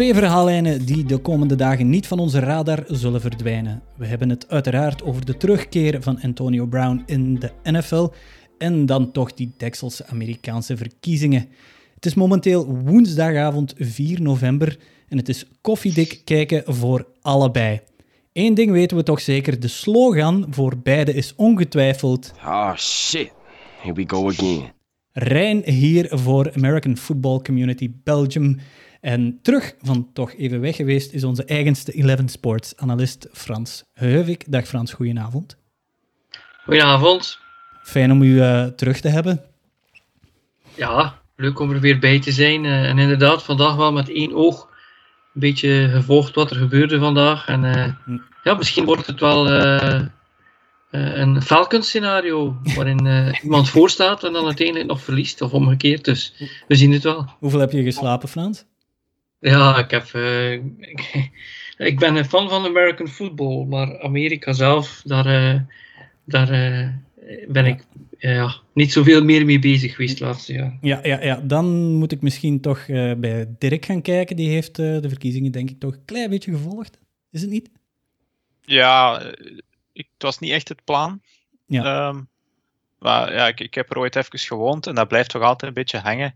Twee verhaallijnen die de komende dagen niet van onze radar zullen verdwijnen. We hebben het uiteraard over de terugkeer van Antonio Brown in de NFL en dan toch die Texelse Amerikaanse verkiezingen. Het is momenteel woensdagavond 4 november en het is koffiedik kijken voor allebei. Eén ding weten we toch zeker, de slogan voor beide is ongetwijfeld... Oh shit, here we go again. Rijn hier voor American Football Community Belgium. En terug van toch even weg geweest is onze eigenste Eleven Sports analist Frans Heuvik. Dag Frans, goedenavond. Goedenavond. Fijn om u uh, terug te hebben. Ja, leuk om er weer bij te zijn. Uh, en inderdaad, vandaag wel met één oog een beetje gevolgd wat er gebeurde vandaag. En uh, ja, misschien wordt het wel een Falcon-scenario waarin iemand voorstaat en dan uiteindelijk nog verliest, of omgekeerd. Dus we zien het wel. Hoeveel heb je geslapen, Frans? Ja, ik heb. ik, ik ben een fan van American football, maar Amerika zelf, daar, daar ben ik ja, niet zoveel meer mee bezig geweest het laatste jaar. Ja, ja, ja. dan moet ik misschien toch uh, bij Dirk gaan kijken. Die heeft uh, de verkiezingen denk ik toch een klein beetje gevolgd. Is het niet? Ja, ik, het was niet echt het plan. Ja. Um, maar ja, ik, ik heb er ooit even gewoond en dat blijft toch altijd een beetje hangen.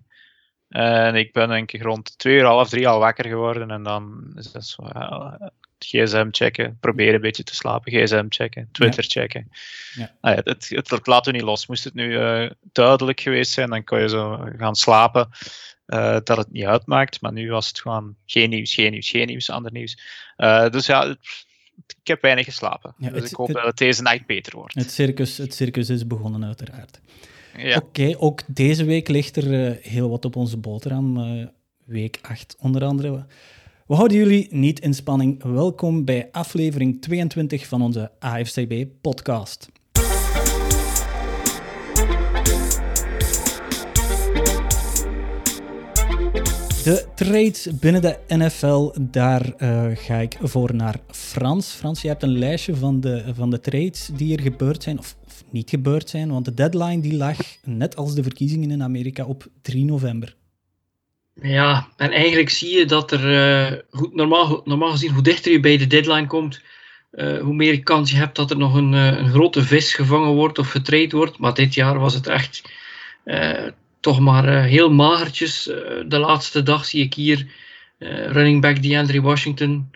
En ik ben denk ik rond twee uur, half drie al wakker geworden. En dan is dat zo, ja, gsm checken, proberen een beetje te slapen, gsm checken, Twitter checken. Ja. Ah ja, het, het, het, laat u niet los. Moest het nu uh, duidelijk geweest zijn, dan kon je zo gaan slapen. Uh, dat het niet uitmaakt, maar nu was het gewoon geen nieuws, geen nieuws, geen nieuws, ander nieuws. Uh, dus ja, het, ik heb weinig geslapen. Dus het, ik hoop dat het deze nacht beter wordt. Het circus, het circus is begonnen, uiteraard. Ja. Oké, ook deze week ligt er uh, heel wat op onze boterham. Uh, week 8 onder andere. We houden jullie niet in spanning. Welkom bij aflevering 22 van onze AFCB-podcast. De trades binnen de NFL, daar uh, ga ik voor naar Frans. Frans, je hebt een lijstje van de, van de trades die er gebeurd zijn, of niet gebeurd zijn, want de deadline die lag, net als de verkiezingen in Amerika, op 3 november. Ja, en eigenlijk zie je dat er, uh, goed, normaal, normaal gezien, hoe dichter je bij de deadline komt, uh, hoe meer kans je hebt dat er nog een, uh, een grote vis gevangen wordt of getraind wordt. Maar dit jaar was het echt toch maar heel magertjes. de laatste dag zie ik hier running back DeAndre Washington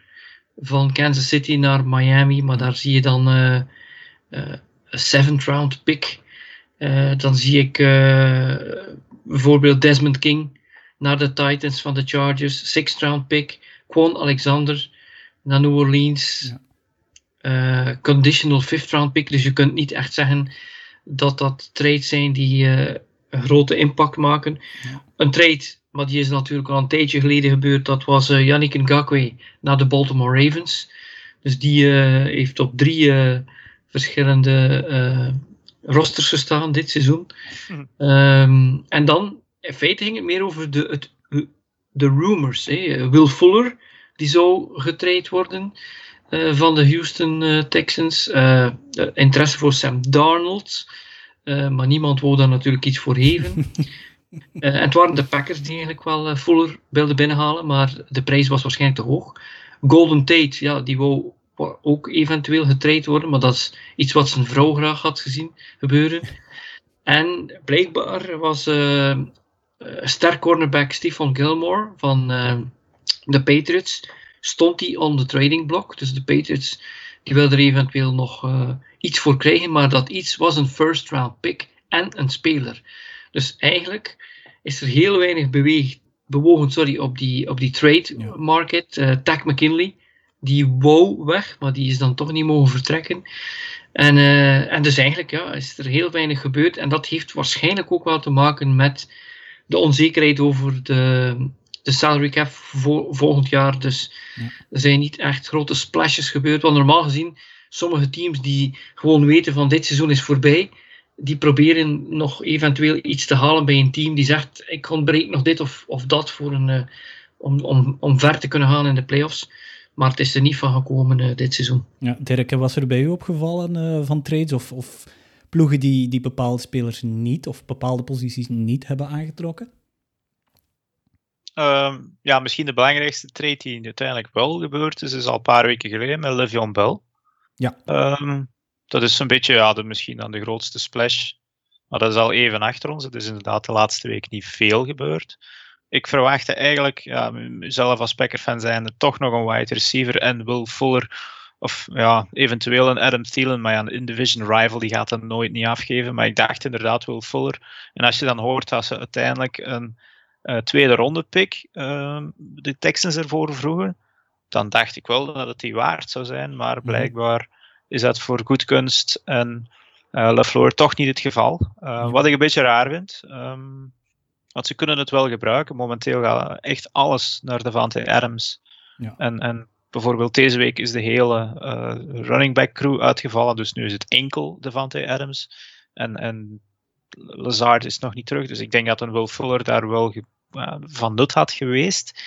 van Kansas City naar Miami. Maar daar zie je dan seventh round pick. dan zie ik bijvoorbeeld Desmond King naar de Titans van de Chargers. Sixth round pick. Quan Alexander naar New Orleans. Ja. Uh, conditional fifth round pick. Dus je kunt niet echt zeggen dat dat trades zijn die een grote impact maken. Ja. Een trade, maar die is natuurlijk al een tijdje geleden gebeurd. Dat was Yannick Ngakwe naar de Baltimore Ravens. Dus die heeft op drie verschillende rosters gestaan dit seizoen. Hm. Um, en dan in feite ging het meer over de, het, de rumors. Hè. Will Fuller, die zou getraind worden uh, van de Houston uh, Texans. Interesse voor Sam Darnold. maar niemand wou daar natuurlijk iets voor geven. en het waren de Packers die eigenlijk wel Fuller wilden binnenhalen, maar de prijs was waarschijnlijk te hoog. Golden Tate, ja, die wou ook eventueel getraind worden, maar dat is iets wat zijn vrouw graag had gezien gebeuren. En blijkbaar was uh, ster cornerback Stephon Gilmore van uh, de Patriots. Stond hij on the trading block. Dus de Patriots die wilden er eventueel nog uh, iets voor krijgen. Maar dat iets was een first round pick en een speler. Dus eigenlijk is er heel weinig beweegd, bewogen sorry, op, die, op die trade market. Uh, Tack McKinley, die wou weg, maar die is dan toch niet mogen vertrekken. En, uh, en dus eigenlijk ja, is er heel weinig gebeurd. En dat heeft waarschijnlijk ook wel te maken met de onzekerheid over de, de salary cap voor volgend jaar. Dus Ja. er zijn niet echt grote splashes gebeurd. Want normaal gezien, sommige teams die gewoon weten van dit seizoen is voorbij, die proberen nog eventueel iets te halen bij een team die zegt ik ontbreek nog dit of, of dat voor een, uh, om, om, om ver te kunnen gaan in de playoffs. Maar het is er niet van gekomen uh, dit seizoen. Ja, Dirk, was er bij u opgevallen uh, van trades of, of ploegen die, die bepaalde spelers niet of bepaalde posities niet hebben aangetrokken? Ehm, ja, misschien de belangrijkste trade die uiteindelijk wel gebeurd is, is al een paar weken geleden met Le'Veon Bell. Ja. Ehm, dat is een beetje, ja, de, misschien dan de grootste splash. Maar dat is al even achter ons. Het is inderdaad de laatste week niet veel gebeurd. Ik verwachtte eigenlijk, ja, zelf als Packer-fan zijnde, toch nog een wide receiver en Will Fuller of ja, eventueel een Adam Thielen, maar ja, een in-division rival die gaat dat nooit niet afgeven. Maar ik dacht inderdaad Will Fuller. En als je dan hoort dat ze uiteindelijk een uh, tweede ronde pick uh, de Texans ervoor vroegen, dan dacht ik wel dat het die waard zou zijn. Maar Mhm. blijkbaar is dat voor goedkunst en uh, LaFleur toch niet het geval. Uh, wat ik een beetje raar vind. Um, want ze kunnen het wel gebruiken. Momenteel gaat echt alles naar Davante Adams. Ja. En, en bijvoorbeeld deze week is de hele uh, running back crew uitgevallen. Dus nu is het enkel Davante Adams. En, en Lazard is nog niet terug. Dus ik denk dat een Will Fuller daar wel uh, van nut had geweest.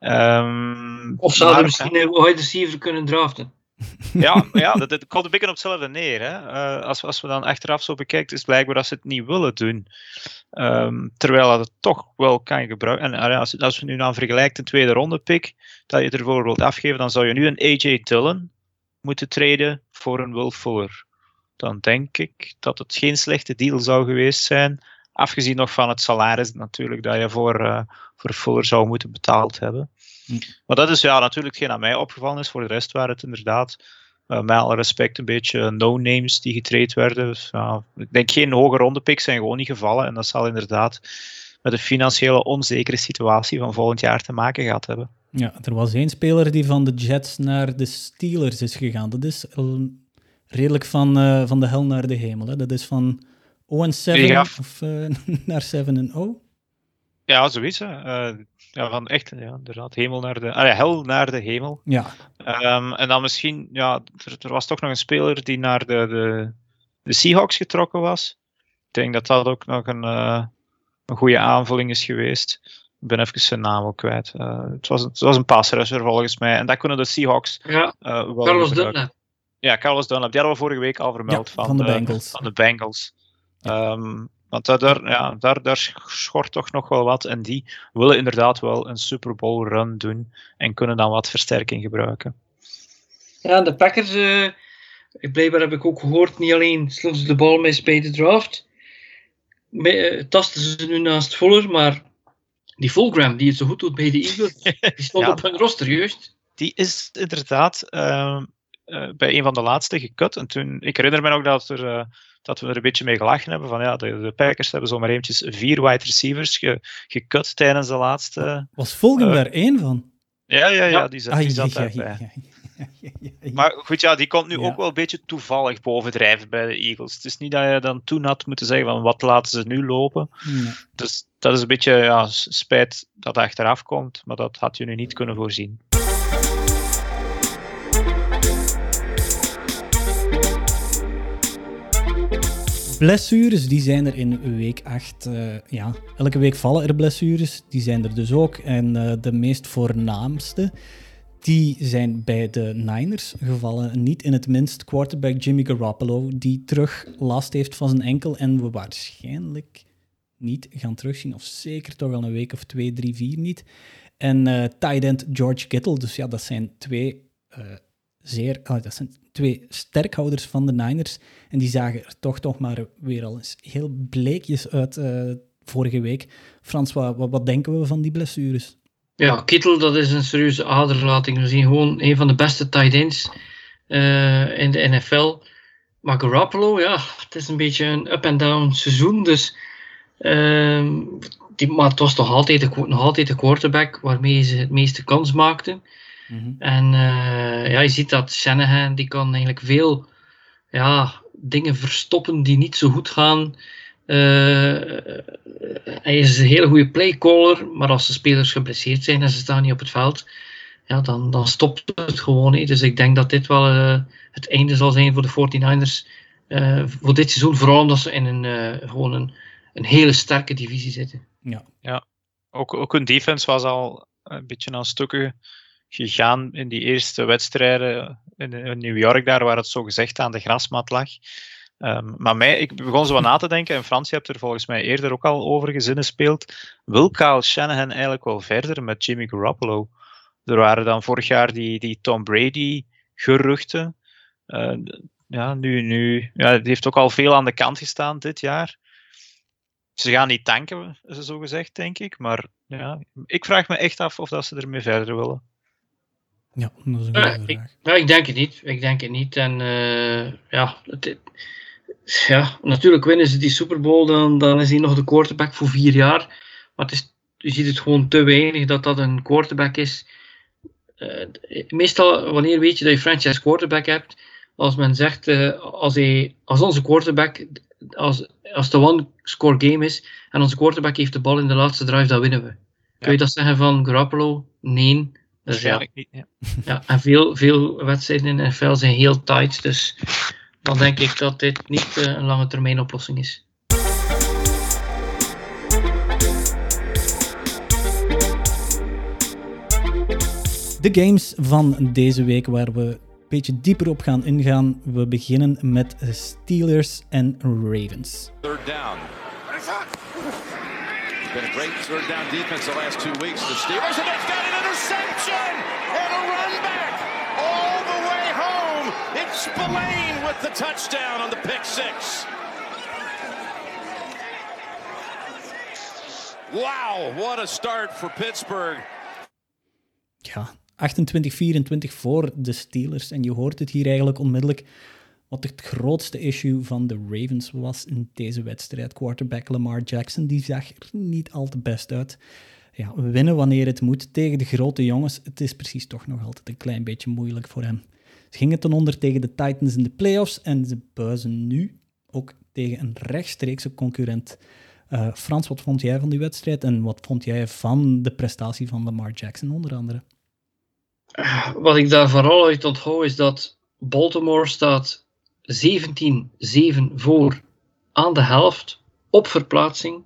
Um, of ze hadden misschien een wide receiver kunnen draften. Ja, ja dat, komt een beetje op hetzelfde neer. Hè. Uh, als, als we dan achteraf zo bekijken, is blijkbaar dat ze het niet willen doen. Um, terwijl dat het toch wel kan gebruiken. En als, als we nu dan vergelijken een tweede ronde pick, dat je ervoor wilt afgeven, dan zou je nu een AJ Dillon moeten traden voor een Will Fuller. Dan denk ik dat het geen slechte deal zou geweest zijn. Afgezien nog van het salaris natuurlijk dat je voor, uh, voor Fuller zou moeten betaald hebben. Maar dat is ja, natuurlijk hetgeen aan mij opgevallen is. Voor de rest waren het inderdaad, uh, met alle respect, een beetje no-names die getraind werden. Dus, ja, ik denk geen hoge ronde picks zijn gewoon niet gevallen. En dat zal inderdaad met de financiële onzekere situatie van volgend jaar te maken gehad hebben. Ja, er was één speler die van de Jets naar de Steelers is gegaan. Dat is redelijk van, uh, van de hel naar de hemel. Hè? Dat is van 0 en 7 Ja. of uh, naar 7 en 0. Ja, zoiets. Hè. Uh, ja, van echt, ja, inderdaad, hemel naar de, ah, ja, hel naar de hemel. Ja. Um, en dan misschien, ja, er, er, was toch nog een speler die naar de, de, de Seahawks getrokken was. Ik denk dat dat ook nog een, uh, een goede aanvulling is geweest. Ik ben even zijn naam ook kwijt. Uh, het, was, het was een passrusher volgens mij. En dat kunnen de Seahawks ja. wel Carlos Dunlap. Ja, Carlos Dunlap. Die hadden we vorige week al vermeld ja, van, van, de Bengals. Van de Bengals. Um, want daar, ja, daar, daar schort toch nog wel wat. En die willen inderdaad wel een Super Bowl run doen. En kunnen dan wat versterking gebruiken. Ja, de Packers, uh, blijkbaar heb ik ook gehoord, niet alleen sloegen ze de bal mis bij de draft. Uh, tasten ze nu naast Fuller, maar die Fulgram, die het zo goed doet bij de Eagles, die stond ja, op hun roster, juist. Die is inderdaad uh, bij een van de laatste gekut. En toen, ik herinner me nog dat er dat we er een beetje mee gelachen hebben. Van ja, de, de Packers hebben zomaar eventjes vier wide receivers ge, gekut tijdens de laatste. Was Fulgham uh, daar één van? Ja, ja, ja, die zat, die zat ja, daarbij. Ja, maar goed, ja, die komt nu ook wel een beetje toevallig bovendrijven bij de Eagles. Het is niet dat je dan toen had moeten zeggen van wat laten ze nu lopen. Nee. Dus dat is een beetje ja, spijt dat achteraf komt, maar dat had je nu niet kunnen voorzien. Blessures, die zijn er in week 8. Uh, ja, elke week vallen er blessures. Die zijn er dus ook. En uh, de meest voornaamste, die zijn bij de Niners gevallen. Niet in het minst quarterback Jimmy Garoppolo, die terug last heeft van zijn enkel. En we waarschijnlijk niet gaan terugzien. Of zeker toch al een week of twee, drie, vier niet. En uh, tight end George Kittle. Dus ja, dat zijn twee zeer... Oh, dat zijn twee sterkhouders van de Niners. En die zagen er toch nog maar weer al eens heel bleekjes uit uh, vorige week. Frans, wat, wat, denken we van die blessures? Ja, Kittel, dat is een serieuze aderlating. We zien gewoon een van de beste tight ends uh, in de NFL. Maar Garoppolo, ja, het is een beetje een up-and-down seizoen. Dus, uh, die, maar het was toch altijd nog altijd de quarterback waarmee ze het meeste kans maakten. Mm-hmm. En uh, ja, je ziet dat Shanahan, die kan eigenlijk veel ja, dingen verstoppen die niet zo goed gaan. Uh, hij is een hele goede playcaller, maar als de spelers geblesseerd zijn en ze staan niet op het veld, ja, dan, dan stopt het gewoon. He. Dus ik denk dat dit wel uh, het einde zal zijn voor de 49ers voor dit seizoen. Vooral omdat ze in een, gewoon een, een hele sterke divisie zitten. Ja, ja. Ook, ook hun defense was al een beetje aan stukken gegaan in die eerste wedstrijden in, New York, daar waar het zo gezegd aan de grasmat lag. Ehm, maar mij, ik begon zo wat na te denken, en Frans, je hebt er volgens mij eerder ook al over gezinnen speelt. Wil Kyle Shanahan eigenlijk wel verder met Jimmy Garoppolo? Er waren dan vorig jaar die, die Tom Brady geruchten. Uh, ja, nu, nu, ja, die heeft ook al veel aan de kant gestaan dit jaar. Ze gaan niet tanken, zo gezegd, denk ik. Maar ja, ik vraag me echt af of dat ze ermee verder willen. Ja, dat is een goede ik, vraag. ja, ik denk het niet. Ik denk het niet. En eh, ja, het, ja, natuurlijk winnen ze die Super Bowl, dan, dan is hij nog de quarterback voor vier jaar. Maar het is, je ziet het gewoon te weinig dat dat een quarterback is. Eh, meestal, wanneer weet je dat je franchise quarterback hebt? Als men zegt, eh, als, hij, als onze quarterback, als, als de one-score game is en onze quarterback heeft de bal in de laatste drive, dan winnen we. Kun je dat zeggen van Garoppolo? Nee. Dus ja, niet. Ja. ja, en veel, veel wedstrijden in de NFL zijn heel tight. Dus dan denk ik dat dit niet eh, een lange termijn oplossing is. De games van deze week waar we een beetje dieper op gaan ingaan. We beginnen met Steelers en Ravens. Third down. Been a great third down defense the last two weeks. The Steelers, and they've got an interception and a run back all the way home. It's Spillane with the touchdown on the pick six. Wow, what a start for Pittsburgh. Ja, 28-24 voor de Steelers. En je hoort het hier eigenlijk onmiddellijk. Wat het grootste issue van de Ravens was in deze wedstrijd. Quarterback Lamar Jackson, die zag er niet al te best uit. Ja, winnen wanneer het moet tegen de grote jongens. Het is precies toch nog altijd een klein beetje moeilijk voor hem. Ze gingen ten onder tegen de Titans in de playoffs. En ze buizen nu ook tegen een rechtstreekse concurrent. Eh, Frans, wat vond jij van die wedstrijd? En wat vond jij van de prestatie van Lamar Jackson onder andere? Wat ik daar vooral uit onthoud is dat Baltimore staat 17-7 voor aan de helft op verplaatsing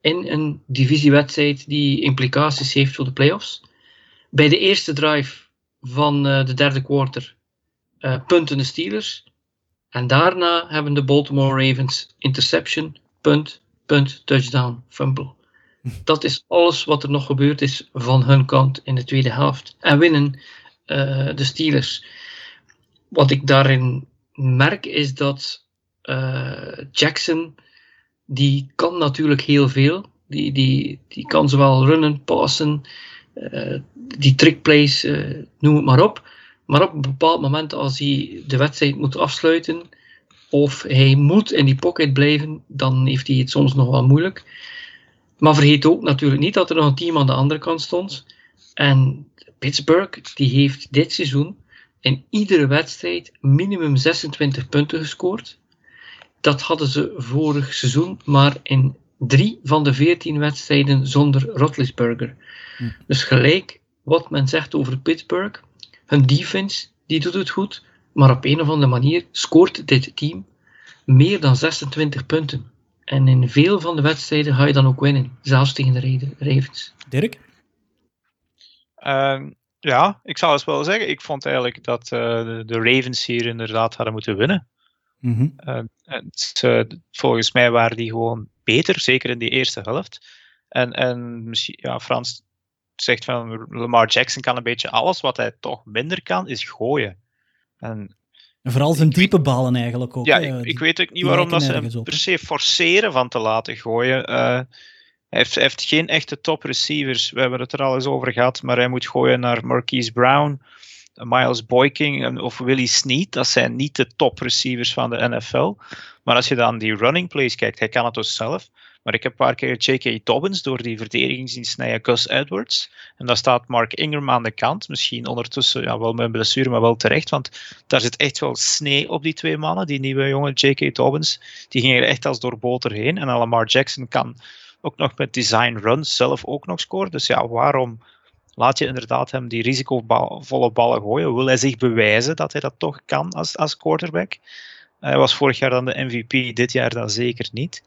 in een divisiewedstrijd die implicaties heeft voor de playoffs. Bij de eerste drive van eh, de derde quarter eh, punten de Steelers. En daarna hebben de Baltimore Ravens interception, punt, punt, touchdown, fumble. Dat is alles wat er nog gebeurd is van hun kant in de tweede helft. En winnen eh, de Steelers. Wat ik daarin merk is dat eh, Jackson, die kan natuurlijk heel veel. Die, die, die kan zowel runnen, passen, eh, die trickplays, eh, noem het maar op. Maar op een bepaald moment als hij de wedstrijd moet afsluiten, of hij moet in die pocket blijven, dan heeft hij het soms nog wel moeilijk. Maar vergeet ook natuurlijk niet dat er nog een team aan de andere kant stond. En Pittsburgh, die heeft dit seizoen in iedere wedstrijd minimum 26 punten gescoord. Dat hadden ze vorig seizoen maar in drie van de 14 wedstrijden zonder Roethlisberger. Dus gelijk wat men zegt over Pittsburgh, hun defense die doet het goed, maar op een of andere manier scoort dit team meer dan 26 punten. En in veel van de wedstrijden ga je dan ook winnen, zelfs tegen de Ra- Ravens. Dirk? Ehm, ja, ik zou eens wel zeggen, ik vond eigenlijk dat eh, de, Ravens hier inderdaad hadden moeten winnen. Het, eh, volgens mij waren die gewoon beter, zeker in die eerste helft. En, en misschien, ja, Frans zegt van Lamar Jackson kan een beetje alles. Wat hij toch minder kan, is gooien. En En vooral zijn diepe ballen eigenlijk ook. ja, ik, weet ook niet waarom dat ze hem per se forceren van te laten gooien. Eh, hij, heeft, heeft geen echte top receivers. We hebben het er al eens over gehad. Maar hij moet gooien naar Marquise Brown, Miles Boyking of Willie Snead. Dat zijn niet de top receivers van de NFL. Maar als je dan die running plays kijkt, hij kan het dus zelf. Maar ik heb een paar keer J.K. Dobbins door die verdediging zien snijden, Gus Edwards. En daar staat Mark Ingram aan de kant. Misschien ondertussen ja, wel met een blessure, maar wel terecht. Want daar zit echt wel snee op die twee mannen. Die nieuwe jongen, J.K. Dobbins, die ging er echt als door boter heen. En Lamar Jackson kan ook nog met design runs zelf ook nog scoren. Dus ja, waarom laat je inderdaad hem die risicovolle ballen gooien? Wil hij zich bewijzen dat hij dat toch kan als, als quarterback? Hij was vorig jaar dan de MVP, dit jaar dan zeker niet.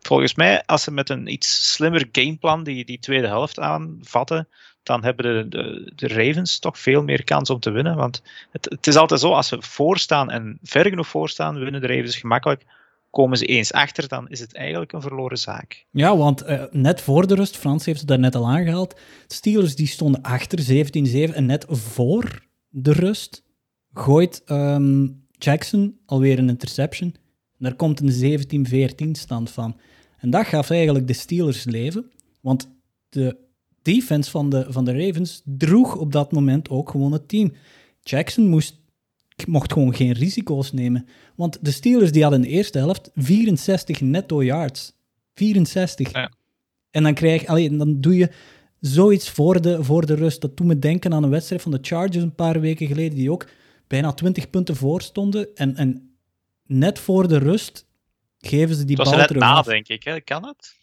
Volgens mij, als ze met een iets slimmer gameplan die, die tweede helft aanvatten, dan hebben de, de, de Ravens toch veel meer kans om te winnen. Want het, het is altijd zo, als ze voorstaan en ver genoeg voorstaan, winnen de Ravens gemakkelijk. Komen ze eens achter, dan is het eigenlijk een verloren zaak. Ja, want eh, net voor de rust, Frans heeft het daar net al aangehaald, Steelers die stonden achter 17-7 en net voor de rust gooit ehm, Jackson alweer een interception. Daar komt een 17-14 stand van. En dat gaf eigenlijk de Steelers leven, want de defense van de, van de Ravens droeg op dat moment ook gewoon het team. Jackson moest, mocht gewoon geen risico's nemen, want de Steelers die hadden in de eerste helft 64 netto yards. 64. Ja. En dan, krijg, allee, dan doe je zoiets voor de, voor de rust. Dat doet me denken aan een wedstrijd van de Chargers een paar weken geleden, die ook bijna 20 punten voor stonden. En, en net voor de rust geven ze die Het was bal er net terug na, denk ik. Hè? Kan het?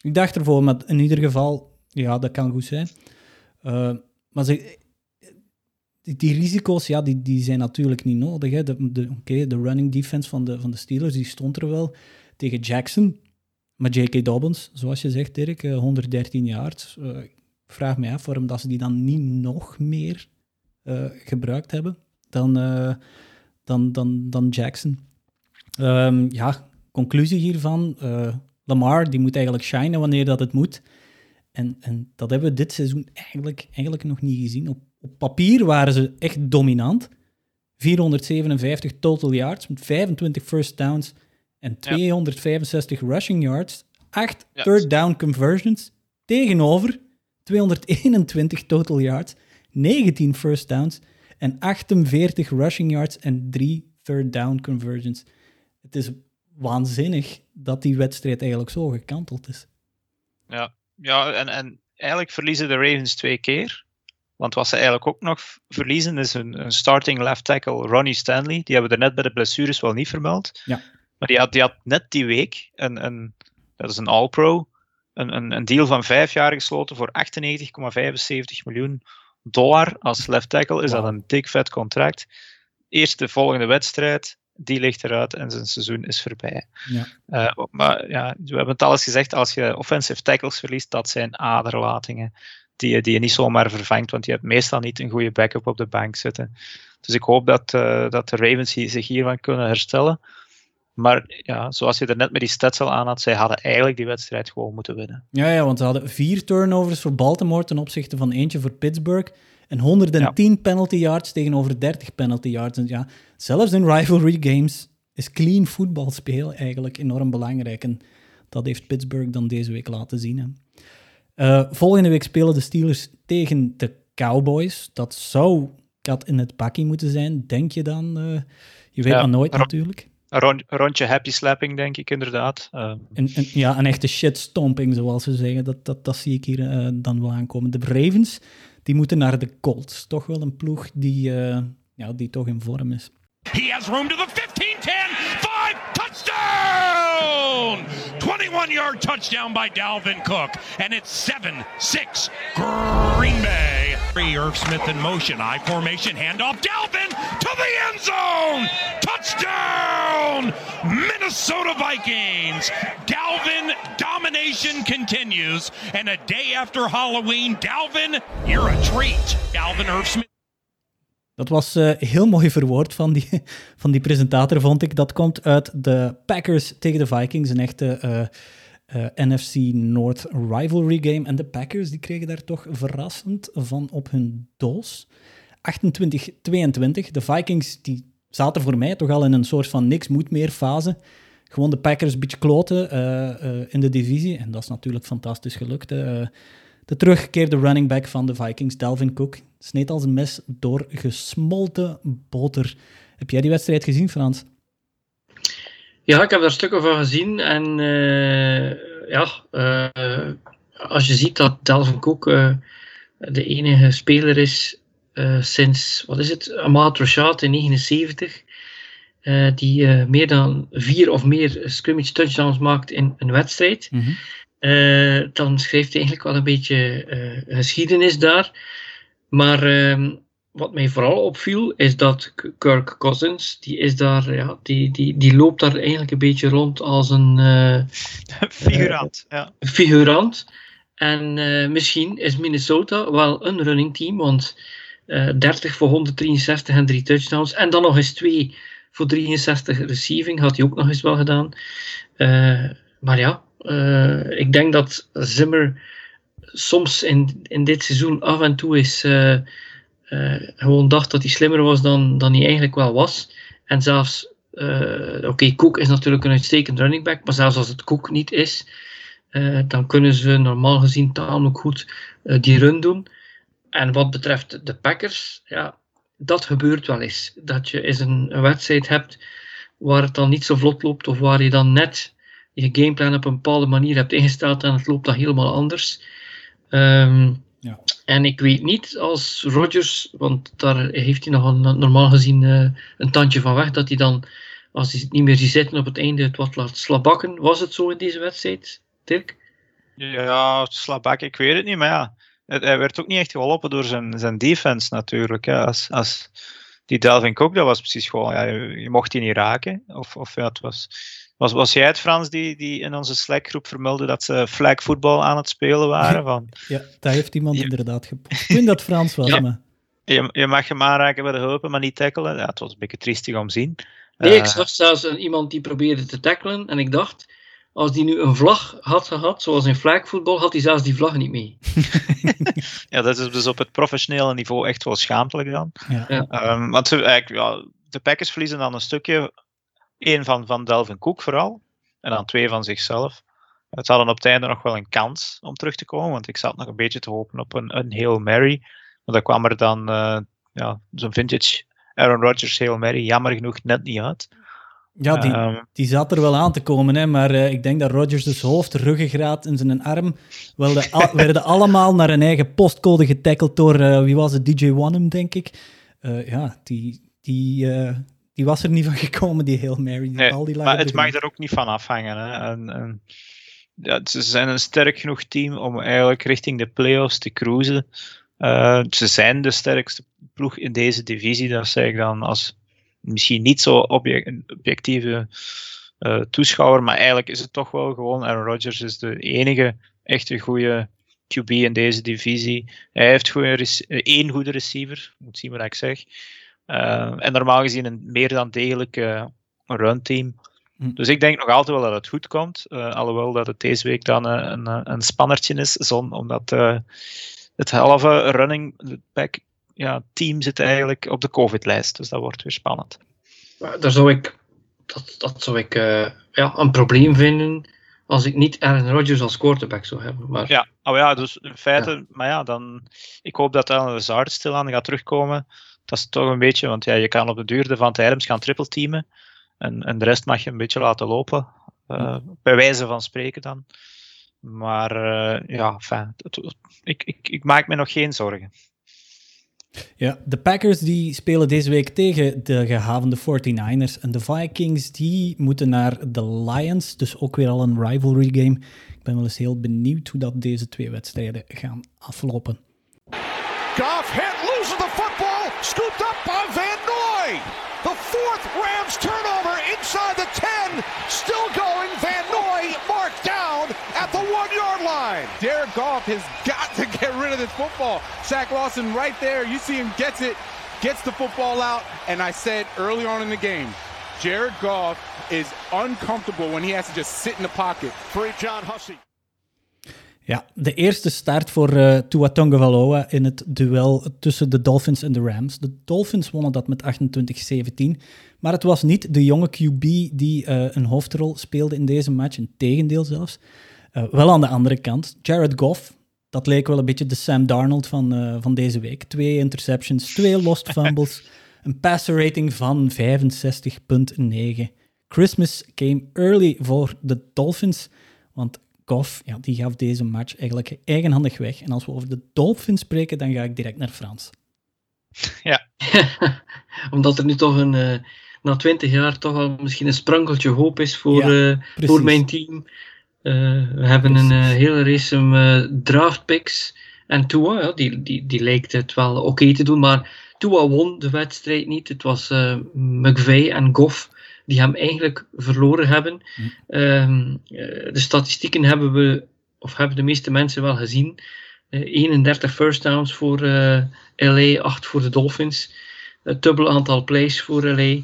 Ik dacht ervoor, maar in ieder geval, ja, dat kan goed zijn. Eh, maar ze, die, die risico's, ja, die, die zijn natuurlijk niet nodig. Hè. De, de, Oké, de running defense van de, van de Steelers, die stond er wel tegen Jackson. Maar J.K. Dobbins, zoals je zegt, Dirk, eh, 113 yards. Eh, vraag me af waarom dat ze die dan niet nog meer eh, gebruikt hebben dan, eh, dan, dan, dan Jackson. Ehm, ja, conclusie hiervan. eh, Lamar, die moet eigenlijk shinen wanneer dat het moet. En, en dat hebben we dit seizoen eigenlijk, eigenlijk nog niet gezien. Op, op papier waren ze echt dominant. 457 total yards met 25 first downs en 265 rushing yards. 8 Ja. third down conversions tegenover 221 total yards, 19 first downs en 48 rushing yards en 3 third down conversions. Het is waanzinnig dat die wedstrijd eigenlijk zo gekanteld is. Ja, ja en, en eigenlijk verliezen de Ravens twee keer. Want wat ze eigenlijk ook nog verliezen is een, een starting left tackle, Ronnie Stanley. Die hebben we er net bij de blessures wel niet vermeld. Ja. Maar die had, die had net die week, een, een, dat is een All-Pro, een, een, een deal van vijf jaar gesloten voor 98,75 miljoen dollar. Als left tackle is dat een dik vet contract. Eerst de volgende wedstrijd, die ligt eruit en zijn seizoen is voorbij. Ja. Eh, maar ja, we hebben het al eens gezegd, als je offensive tackles verliest, dat zijn aderlatingen die je, die je niet zomaar vervangt, want je hebt meestal niet een goede backup op de bank zitten. Dus ik hoop dat, eh, dat de Ravens hier- zich hiervan kunnen herstellen. Maar ja, zoals je er net met die stats al aan had, zij hadden eigenlijk die wedstrijd gewoon moeten winnen. Ja, ja, want ze hadden vier turnovers voor Baltimore ten opzichte van eentje voor Pittsburgh. En 110 penalty yards tegenover 30 penalty yards. En ja, zelfs in rivalry games is clean voetbal spelen eigenlijk enorm belangrijk. En dat heeft Pittsburgh dan deze week laten zien. Hè. Eh, volgende week spelen de Steelers tegen de Cowboys. Dat zou kat in het bakkie moeten zijn, denk je dan? Eh, je weet Ja, maar nooit natuurlijk. Een rond- een rondje happy slapping, denk ik inderdaad. Eh, ja, een echte shitstomping, zoals ze zeggen. Dat, dat, dat zie ik hier dan wel aankomen. De Ravens, die moeten naar de Colts. Toch wel een ploeg die, eh, ja, die toch in vorm is. He has room to the 15, 10, 5, touchdown! 21 yard touchdown by Dalvin Cook. And it's 7 6 Green Bay. Irv Smith in motion. I formation handoff. Dalvin to the end zone. Touchdown! Minnesota Vikings. Dalvin domination continues. And a day after Halloween, Dalvin, you're a treat. Dalvin Irv Smith. Dat was eh, heel mooi verwoord van die, van die presentator, vond ik. Dat komt uit de Packers tegen de Vikings, een echte eh, eh, NFC North rivalry game. En de Packers die kregen daar toch verrassend van op hun doos. 28-22. De Vikings die zaten voor mij toch al in een soort van niks moet meer fase. Gewoon de Packers een beetje kloten in de divisie. En dat is natuurlijk fantastisch gelukt. Eh, de teruggekeerde running back van de Vikings, Dalvin Cook, sneed als een mes door gesmolten boter. Heb jij die wedstrijd gezien, Frans? Ja, ik heb daar stukken van gezien. En eh, ja, eh, als je ziet dat Dalvin Cook eh, de enige speler is sinds, wat is het, Ahmad Rashad in 79, eh, die meer dan vier of meer scrimmage touchdowns maakt in een wedstrijd. Eh, dan schrijft hij eigenlijk wel een beetje geschiedenis daar. Maar ehm, wat mij vooral opviel, is dat Kirk Cousins, die, is daar, ja, die, die, die loopt daar eigenlijk een beetje rond als een eh, figurant, ja. figurant. En uh, misschien is Minnesota wel een running team, want uh, 30 voor 163 en 3 touchdowns. En dan nog eens 2 voor 63 receiving, had hij ook nog eens wel gedaan. Uh, maar ja, ik denk dat Zimmer soms in, in dit seizoen af en toe is gewoon dacht dat hij slimmer was dan, dan hij eigenlijk wel was. En zelfs, oké, okay, Cook is natuurlijk een uitstekend running back, maar zelfs als het Cook niet is, dan kunnen ze normaal gezien tamelijk goed die run doen. En wat betreft de Packers, ja, dat gebeurt wel eens. Dat je eens een, een, wedstrijd hebt waar het dan niet zo vlot loopt, of waar je dan net je gameplan op een bepaalde manier hebt ingesteld en het loopt dan helemaal anders. Um, ja. En ik weet niet als Rodgers, want daar heeft hij nog een, normaal gezien uh, een tandje van weg, dat hij dan, als hij het niet meer ziet zitten op het einde, het wat laat slabakken. Was het zo in deze wedstrijd? Dirk? Ja, slabak, ik weet het niet, maar ja. Hij werd ook niet echt geholpen door zijn, zijn defense natuurlijk. Ja. Als, als die Delvin Cook, dat was precies gewoon, ja, je, mocht die niet raken. Of, of ja, het was, was, was jij het, Frans, die, die in onze Slack-groep vermeldde dat ze flag voetbal aan het spelen waren? Van, ja, daar heeft iemand inderdaad gepost. Toen dat Frans was, ja. maar... Je, je mag hem aanraken bij de heupen, maar niet tackelen. Ja, het was een beetje triestig om te zien. Nee, uh, ik zag zelfs iemand die probeerde te tackelen en ik dacht, als die nu een vlag had gehad, zoals in flagvoetbal, had hij zelfs die vlag niet mee. ja, dat is dus op het professionele niveau echt wel schaamtelijk dan. Ja. Um, want ze, eigenlijk, ja, de Packers verliezen dan een stukje. Één van, van Delvin Cook vooral. En dan twee van zichzelf. Het hadden op het einde nog wel een kans om terug te komen. Want ik zat nog een beetje te hopen op een, een Hail Mary. Maar daar kwam er dan uh, ja, zo'n vintage Aaron Rodgers Hail Mary jammer genoeg net niet uit. Ja, die, um, die zat er wel aan te komen, hè, maar uh, ik denk dat Rodgers dus hoofd, ruggengraat en zijn arm al, werden allemaal naar een eigen postcode getackeld door, uh, wie was het, DJ Wanham, denk ik. Ja, die, die, die was er niet van gekomen, die Hail Mary. Die nee, al die maar het mag er ook niet van afhangen. Hè. En, en, ja, ze zijn een sterk genoeg team om eigenlijk richting de playoffs te cruisen. ze zijn de sterkste ploeg in deze divisie, dat zeg ik dan als misschien niet zo objectieve uh, toeschouwer, maar eigenlijk is het toch wel gewoon Aaron Rodgers is de enige echte goede QB in deze divisie. Hij heeft goede één goede receiver, moet zien wat ik zeg. Uh, en normaal gezien een meer dan degelijk uh, runteam. Hm. Dus ik denk nog altijd wel dat het goed komt. Uh, alhoewel dat het deze week dan een, een, een spannertje is, zon, omdat het halve running back ja, team zit eigenlijk op de COVID-lijst. Dus dat wordt weer spannend. Daar zou ik, dat, dat zou ik uh, ja, een probleem vinden als ik niet Aaron Rodgers als quarterback zou hebben. Maar... Ja, oh ja, dus in feite, ja. maar ja, dan, ik hoop dat Alan Lazard stilaan gaat terugkomen. Dat is toch een beetje, want ja, je kan op de duur de Van Adams gaan triple teamen. En, en de rest mag je een beetje laten lopen. Uh, bij wijze van spreken dan. Maar uh, ja, fijn, ik, ik, ik maak me nog geen zorgen. Ja, de Packers die spelen deze week tegen de gehavende 49ers. En de Vikings die moeten naar de Lions. Dus ook weer al een rivalry game. Ik ben wel eens heel benieuwd hoe dat deze twee wedstrijden gaan aflopen. Goff scooped up by Van Noy. The fourth Rams turnover inside the 10, still going. Van Noy marked down at the one yard line. Jared Goff has got to get rid of this football. Shaq Lawson right there, you see him gets it, gets the football out, and I said early on in the game, Jared Goff is uncomfortable when he has to just sit in the pocket. Free John Hussey. Ja, de eerste start voor uh, Tua Tagovailoa in het duel tussen de Dolphins en de Rams. De Dolphins wonnen dat met 28-17, maar het was niet de jonge QB die uh, een hoofdrol speelde in deze match, een tegendeel zelfs. Uh, wel aan de andere kant, Jared Goff, dat leek wel een beetje de Sam Darnold van, van deze week. Twee interceptions, twee lost fumbles, een passer rating van 65,9. Christmas came early voor de Dolphins, want Goff, ja, die gaf deze match eigenlijk eigenhandig weg. En als we over de Dolphins spreken, dan ga ik direct naar Frans. Ja. Omdat er nu toch een, uh, na twintig jaar toch wel misschien een sprankeltje hoop is voor, ja, uh, voor mijn team. Uh, we hebben precies. een hele race um, draft picks. En Tua, ja, die, die, die leek het wel oké okay te doen, maar Tua won de wedstrijd niet. Het was McVeigh en Goff die hem eigenlijk verloren hebben. Hm. Um, de statistieken hebben we of hebben de meeste mensen wel gezien. Eh, 31 first downs voor eh, LA, 8 voor de Dolphins. Het dubbel aantal plays voor LA.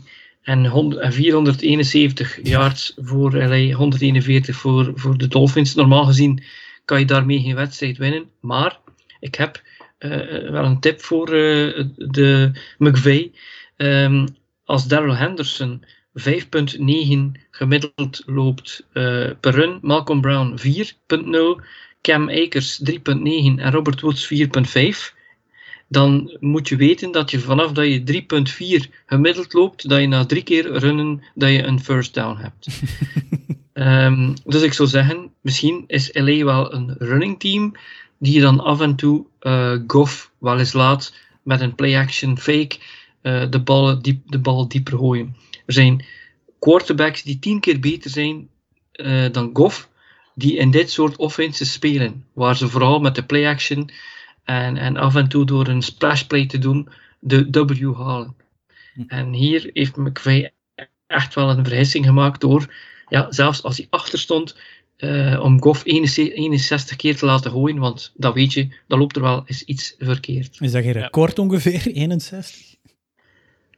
En, 100 en 471 yards voor LA, 141 voor, voor de Dolphins. Normaal gezien kan je daarmee geen wedstrijd winnen. Maar ik heb eh, wel een tip voor eh, de McVay. Ehm, als Daryl Henderson 5.9 gemiddeld loopt eh, per run, Malcolm Brown 4.0, Cam Akers 3.9 en Robert Woods 4.5, dan moet je weten dat je vanaf dat je 3.4 gemiddeld loopt, dat je na drie keer runnen, dat je een first down hebt. Ehm, dus ik zou zeggen, misschien is LA wel een running team die je dan af en toe eh Goff wel eens laat met een play-action fake eh, de, bal diep, de bal dieper gooien. Er zijn quarterbacks die tien keer beter zijn eh, dan Goff, die in dit soort offenses spelen, waar ze vooral met de play-action en, en af en toe door een splash play te doen de W halen. En hier heeft McVay echt wel een vergissing gemaakt door, ja, zelfs als hij achter stond, eh, om Goff 61 61 keer te laten gooien, want dat weet je, dan loopt er wel eens iets verkeerd. Is dat geen Ja. record ongeveer? 61?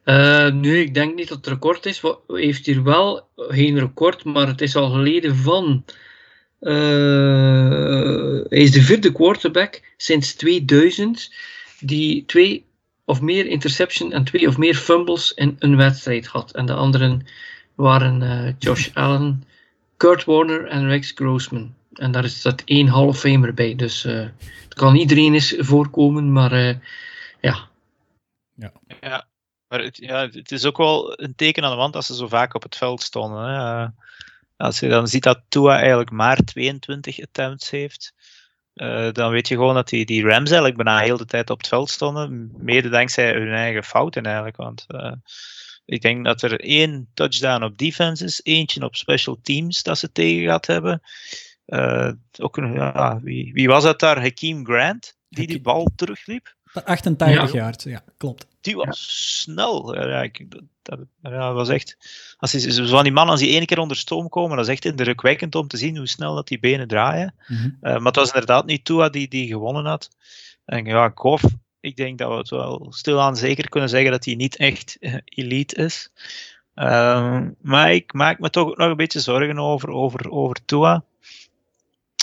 Eh, nee, ik denk niet dat het record is. Wat heeft hier wel geen record, maar het is al geleden van. eh, hij is de vierde quarterback sinds 2000 die twee of meer interception en twee of meer fumbles in een wedstrijd had. En de anderen waren eh, Josh Allen, Kurt Warner en Rex Grossman. En daar is dat één Hall of Famer bij. Dus eh, het kan iedereen eens voorkomen, maar eh, ja, Ja, maar het, ja, het is ook wel een teken aan de wand dat ze zo vaak op het veld stonden. Hè. Eh, Als je dan ziet dat Tua eigenlijk maar 22 attempts heeft, eh, dan weet je gewoon dat die, die Rams eigenlijk bijna heel de tijd op het veld stonden. Mede dankzij hun eigen fouten eigenlijk. Want eh, ik denk dat er één touchdown op defense is, eentje op special teams dat ze tegen gehad hebben. Eh, ook een, ja, wie, wie was dat daar? Hakeem Grant, die die bal terugliep. 88 Ja. jaar, ja, klopt. Die was snel. Ja, ik, dat, ja, was echt. Als die, zo van die mannen, als die één keer onder stoom komen, dat is echt indrukwekkend om te zien hoe snel dat die benen draaien. Mhm. Eh, maar het was inderdaad niet Tua die, die gewonnen had. En ja, Goff, ik denk dat we het wel stilaan zeker kunnen zeggen dat hij niet echt eh, elite is. Ehm, maar ik maak me toch nog een beetje zorgen over, over, over Tua.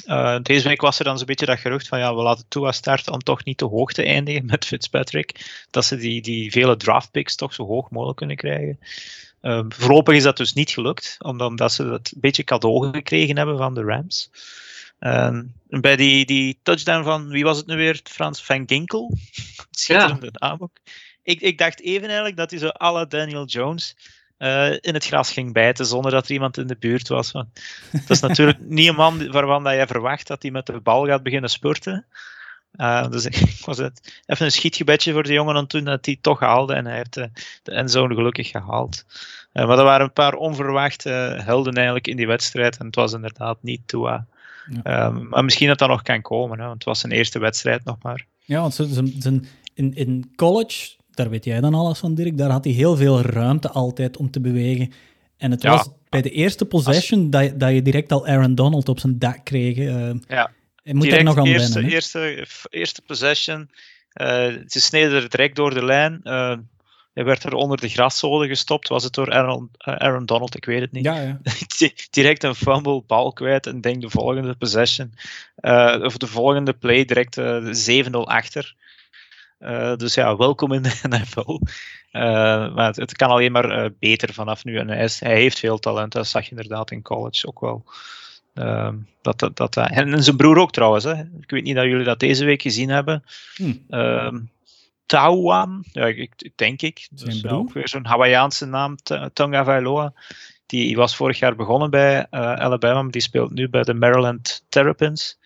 Eh, deze week was er dan zo'n beetje dat gerucht van ja, we laten Tua starten om toch niet te hoog te eindigen met Fitzpatrick. Dat ze die, die vele draftpicks toch zo hoog mogelijk kunnen krijgen. Ehm, voorlopig is dat dus niet gelukt, omdat, omdat ze dat een beetje cadeau gekregen hebben van de Rams. Bij die, die touchdown van, wie was het nu weer? Frans van Ginkel. Schitterende naam ook. Ik, ik dacht even eigenlijk dat hij zo la Daniel Jones eh, in het gras ging bijten zonder dat er iemand in de buurt was. Want dat is natuurlijk niet een man waarvan dat je verwacht dat hij met de bal gaat beginnen spurten. Eh, dus ik was het even een schietgebedje voor de jongen en toen dat hij toch haalde en hij heeft de, de endzone gelukkig gehaald. Eh, maar er waren een paar onverwachte helden eigenlijk in die wedstrijd en het was inderdaad niet Tua. Ja. Ehm, maar misschien dat dat nog kan komen, hè, want het was zijn eerste wedstrijd nog maar. Ja, want ze- ze- in, in college, daar weet jij dan alles van, Dirk, daar had hij heel veel ruimte altijd om te bewegen. En het Ja. was bij de eerste possession dat, je- dat je direct al Aaron Donald op zijn dak kreeg. eh. Ja. Moet er Direct nog aan eerste, wennen. eerste, eerste possession. eh, ze sneden er direct door de lijn. eh, hij werd er onder de graszoden gestopt. Was het door Aaron, eh, Aaron Donald? Ik weet het niet. Ja, ja. Di- direct een fumble, bal kwijt en denk de volgende possession. eh, of de volgende play direct eh, 7-0 achter. Eh, dus ja, welkom in de NFL. Eh, maar het, het kan alleen maar eh, beter vanaf nu. En hij, is- hij heeft veel talent, dat zag je inderdaad in college ook wel. Ehm, dat, dat, dat, en zijn broer ook trouwens. Hè. Ik weet niet dat jullie dat deze week gezien hebben. Hm. Ehm Tauan, ja, ik, ik- denk ik. Zijn Dus, broer? ook weer zo'n Hawaïaanse naam, Tonga Vailoa. Die was vorig jaar begonnen bij Alabama, maar die speelt nu bij de Maryland Terrapins.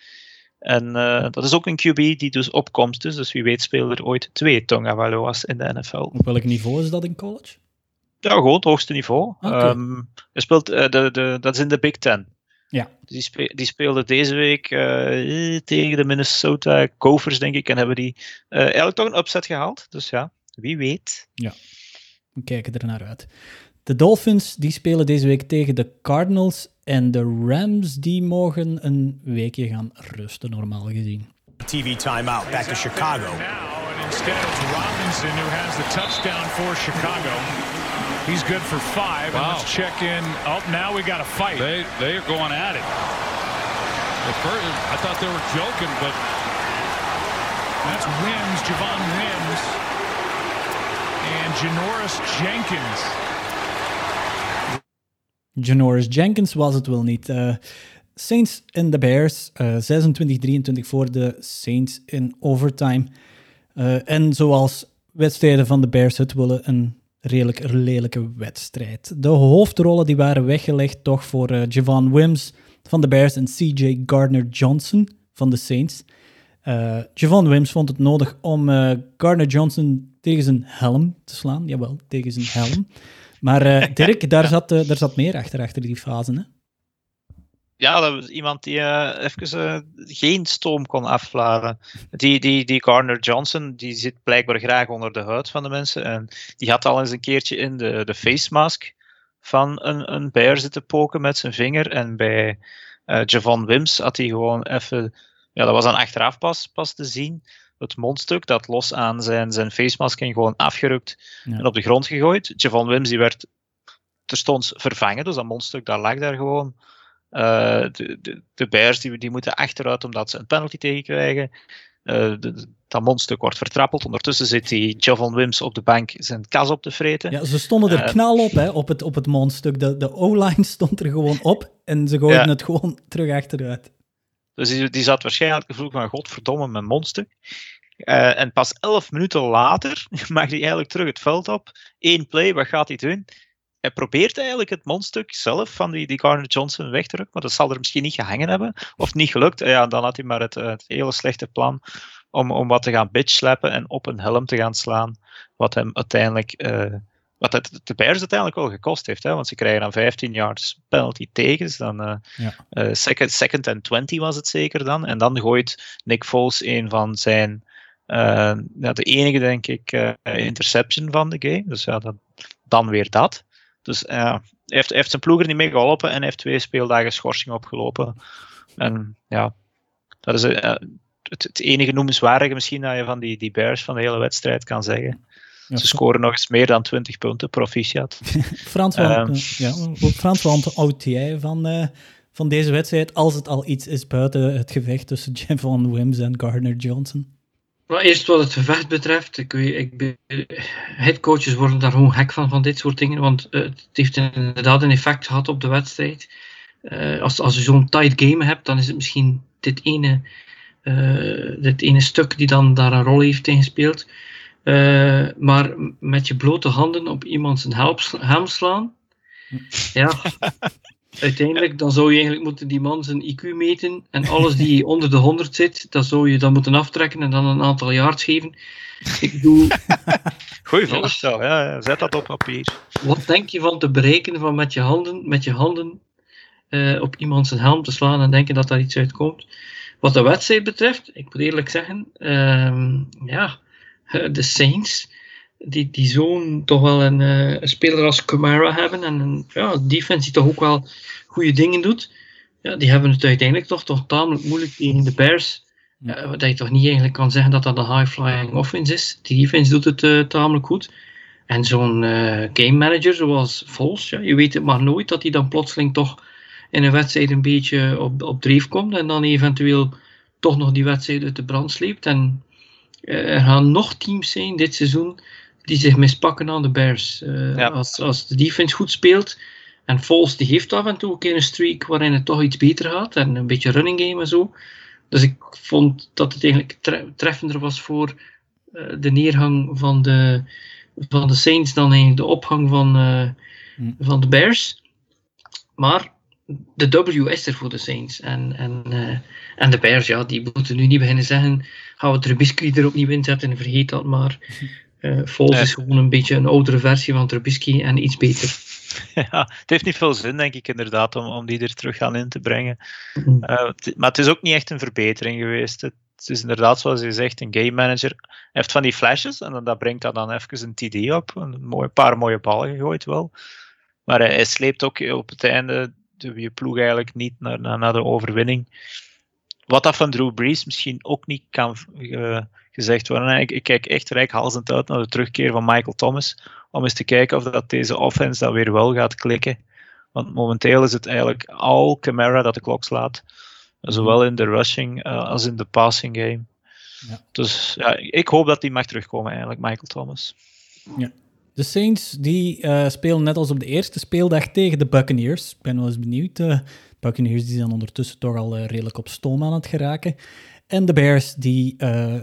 En eh, dat is ook een QB die dus opkomst is. Dus wie weet spelen er ooit twee Tonga Vailoa's in de NFL. Op welk niveau is dat in college? Ja, gewoon het hoogste niveau. Oké. Ehm, hij speelt, eh, de, de, dat is in de Big Ten. Ja. Die, spe- die speelde deze week eh, tegen de Minnesota Gophers, denk ik. En hebben die eigenlijk toch een upset gehaald. Dus ja, wie weet. We kijken er naar uit. De Dolphins die spelen deze week tegen de Cardinals en de Rams die mogen een weekje gaan rusten, normaal gezien. TV timeout. Back to Chicago. Now, and instead it's Robinson who has the touchdown for Chicago. He's good for five. And let's check in. Oh, now we got a fight. They they are going at it. At first, I thought they were joking, but That's Wims, Javon Wims, and Janoris Jenkins. Janoris Jenkins was het wel niet. Eh, Saints en de Bears, eh 26-23 voor de Saints in overtime. Eh, en zoals wedstrijden van de Bears het willen, een redelijk lelijke wedstrijd. De hoofdrollen die waren weggelegd toch voor Javon Wims van de Bears en CJ Gardner-Johnson van de Saints. Javon Wims vond het nodig om Gardner-Johnson tegen zijn helm te slaan. Jawel, tegen zijn helm. Maar eh, Dirk, daar, zat, eh, daar zat meer achter, achter die fase. Hè? Ja, dat was iemand die eh, even geen stoom kon afvlagen. Die, die, die Garner Johnson, die zit blijkbaar graag onder de huid van de mensen. En die had al eens een keertje in de, de face mask van een, een bear zitten poken met zijn vinger. En bij Javon Wims had hij gewoon even... Ja, dat was dan achteraf pas, pas te zien. Het mondstuk dat los aan zijn, zijn face mask ging gewoon afgerukt Ja. en op de grond gegooid. Javon Wims die werd terstond vervangen, dus dat mondstuk dat lag daar gewoon. Eh, de, de, de Bears die, die moeten achteruit omdat ze een penalty tegenkrijgen. Eh, de- dat mondstuk wordt vertrappeld. Ondertussen zit die Javon Wims op de bank zijn kas op te vreten. Ja, ze stonden er Eh, knal op hè, op het, op het mondstuk. De, de O-line stond er gewoon op en ze gooiden Ja. het gewoon terug achteruit. Dus die, die zat waarschijnlijk gevoel van godverdomme mijn mondstuk. Eh, en pas elf minuten later mag hij eigenlijk terug het veld op. Eén play, wat gaat hij doen? Hij probeert eigenlijk het mondstuk zelf van die, die Garner Johnson weg te rukken, maar dat zal er misschien niet gehangen hebben. Of niet gelukt. Eh, Ja, dan had hij maar het, eh, het hele slechte plan om, om wat te gaan bitchslappen en op een helm te gaan slaan. Wat hem uiteindelijk, wat het de Bears uiteindelijk wel gekost heeft. Hè, want ze krijgen dan 15 yards penalty tegen. Dus dan, Ja. second, second and 20 was het zeker dan. En dan gooit Nick Foles een van zijn, eh, ja, de enige denk ik, eh, interception van de game. Dus ja, dan weer dat. Dus hij, heeft, heeft zijn ploeg er niet mee geholpen en heeft twee speeldagen schorsing opgelopen. En ja, dat is eh, het, het enige noemenswaardige misschien dat je van die, die Bears van de hele wedstrijd kan zeggen. Ja, Ze scoren nog eens meer dan 20 punten, proficiat. Frans, wat, Ehm. eh, ja, Frans, jij van, van deze wedstrijd als het al iets is buiten het gevecht tussen Javon Wims en Gardner Johnson? Maar eerst wat het gevecht betreft, ik weet, ik, headcoaches worden daar gewoon gek van, van dit soort dingen, want eh, het heeft inderdaad een effect gehad op de wedstrijd. Eh, als, als je zo'n tight game hebt, dan is het misschien dit ene, eh, dit ene stuk die dan daar een rol heeft in gespeeld. Eh, maar met je blote handen op iemand zijn helm, helm slaan, ja, uiteindelijk dan zou je eigenlijk moeten die man zijn IQ meten en alles die onder de 100 zit, dat zou je dan moeten aftrekken en dan een aantal yards geven. Ik bedoel, Goeie voorstel, ja, ja, zet dat op papier. wat denk je van te berekenen van met je handen, met je handen eh, op iemand zijn helm te slaan en denken dat daar iets uitkomt? Wat de wedstrijd betreft, ik moet eerlijk zeggen, ehm, ja, eh, de Saints, die, die zo'n toch wel een, eh, een speler als Camara hebben en een ja, defense die toch ook wel goede dingen doet, ja, die hebben het uiteindelijk toch, toch tamelijk moeilijk tegen de Bears. Ja. Eh, dat je toch niet eigenlijk kan zeggen dat dat een high-flying offense is. Die defense doet het eh, tamelijk goed. En zo'n game manager zoals Vols, ja, je weet het maar nooit dat hij dan plotseling toch in een wedstrijd een beetje op, op dreef komt en dan eventueel toch nog die wedstrijd uit de brand sleept. En er gaan nog teams zijn dit seizoen die zich mispakken aan de Bears. Eh, Ja. als, als de defense goed speelt en Vols die heeft af en toe een keer een streak waarin het toch iets beter gaat en een beetje running game en zo. Dus ik vond dat het eigenlijk tre- treffender was voor eh, de neergang van de, van de Saints dan eigenlijk de opgang van, eh, Hm. van de Bears. Maar de W is er voor de Saints. En, en, eh, en de Bears, ja, die moeten nu niet beginnen zeggen: gaan we Trubisky er opnieuw inzetten en vergeet dat maar. Eh Foles Nee. is gewoon een beetje een oudere versie van Trubisky en iets beter. Ja, het heeft niet veel zin, denk ik, inderdaad, om, om die er terug aan in te brengen. Eh, maar het is ook niet echt een verbetering geweest. Het, is inderdaad, zoals je zegt, een game manager. Hij heeft van die flashes en dan, dat brengt dat dan even een TD op. Een mooi, paar mooie ballen gegooid wel. Maar hij, hij sleept ook op het einde de, je ploeg eigenlijk niet naar, naar, naar de overwinning. Wat dat van Drew Brees misschien ook niet kan uh, gezegd worden. Ik, ik, kijk echt rijkhalsend uit naar de terugkeer van Michael Thomas. Om eens te kijken of dat deze offense dat weer wel gaat klikken. Want momenteel is het eigenlijk al Camara dat de klok slaat. Zowel in de rushing uh, als in de passing game. Ja. Dus ja, ik hoop dat hij mag terugkomen eigenlijk, Michael Thomas. Ja. De Saints die uh, spelen net als op de eerste speeldag tegen de Buccaneers. Ik ben wel eens benieuwd. Uh, Buccaneers die zijn ondertussen toch al redelijk op stoom aan het geraken. En de Bears die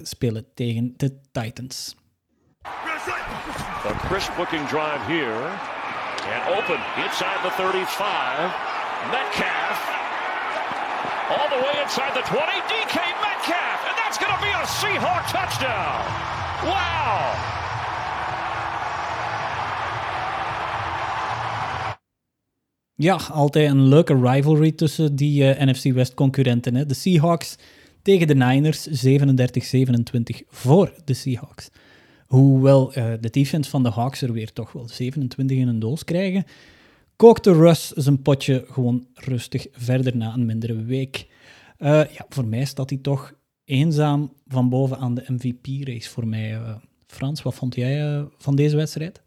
spelen tegen de Titans. A crisp looking drive here. And open inside the 35. Metcalf. All the way inside the 20. DK Metcalf. And that's going to be a Seahawk touchdown. Wow. Ja, altijd een leuke rivalry tussen die uh, NFC West concurrenten. De Seahawks tegen de Niners, 37-27 voor de Seahawks. Hoewel uh, de defense van de Hawks er weer toch wel 27 in een doos krijgen, kookte Russ zijn potje gewoon rustig verder na een mindere week. Uh, ja, voor mij staat hij toch eenzaam van boven aan de MVP-race voor mij. Frans, wat vond jij van deze wedstrijd?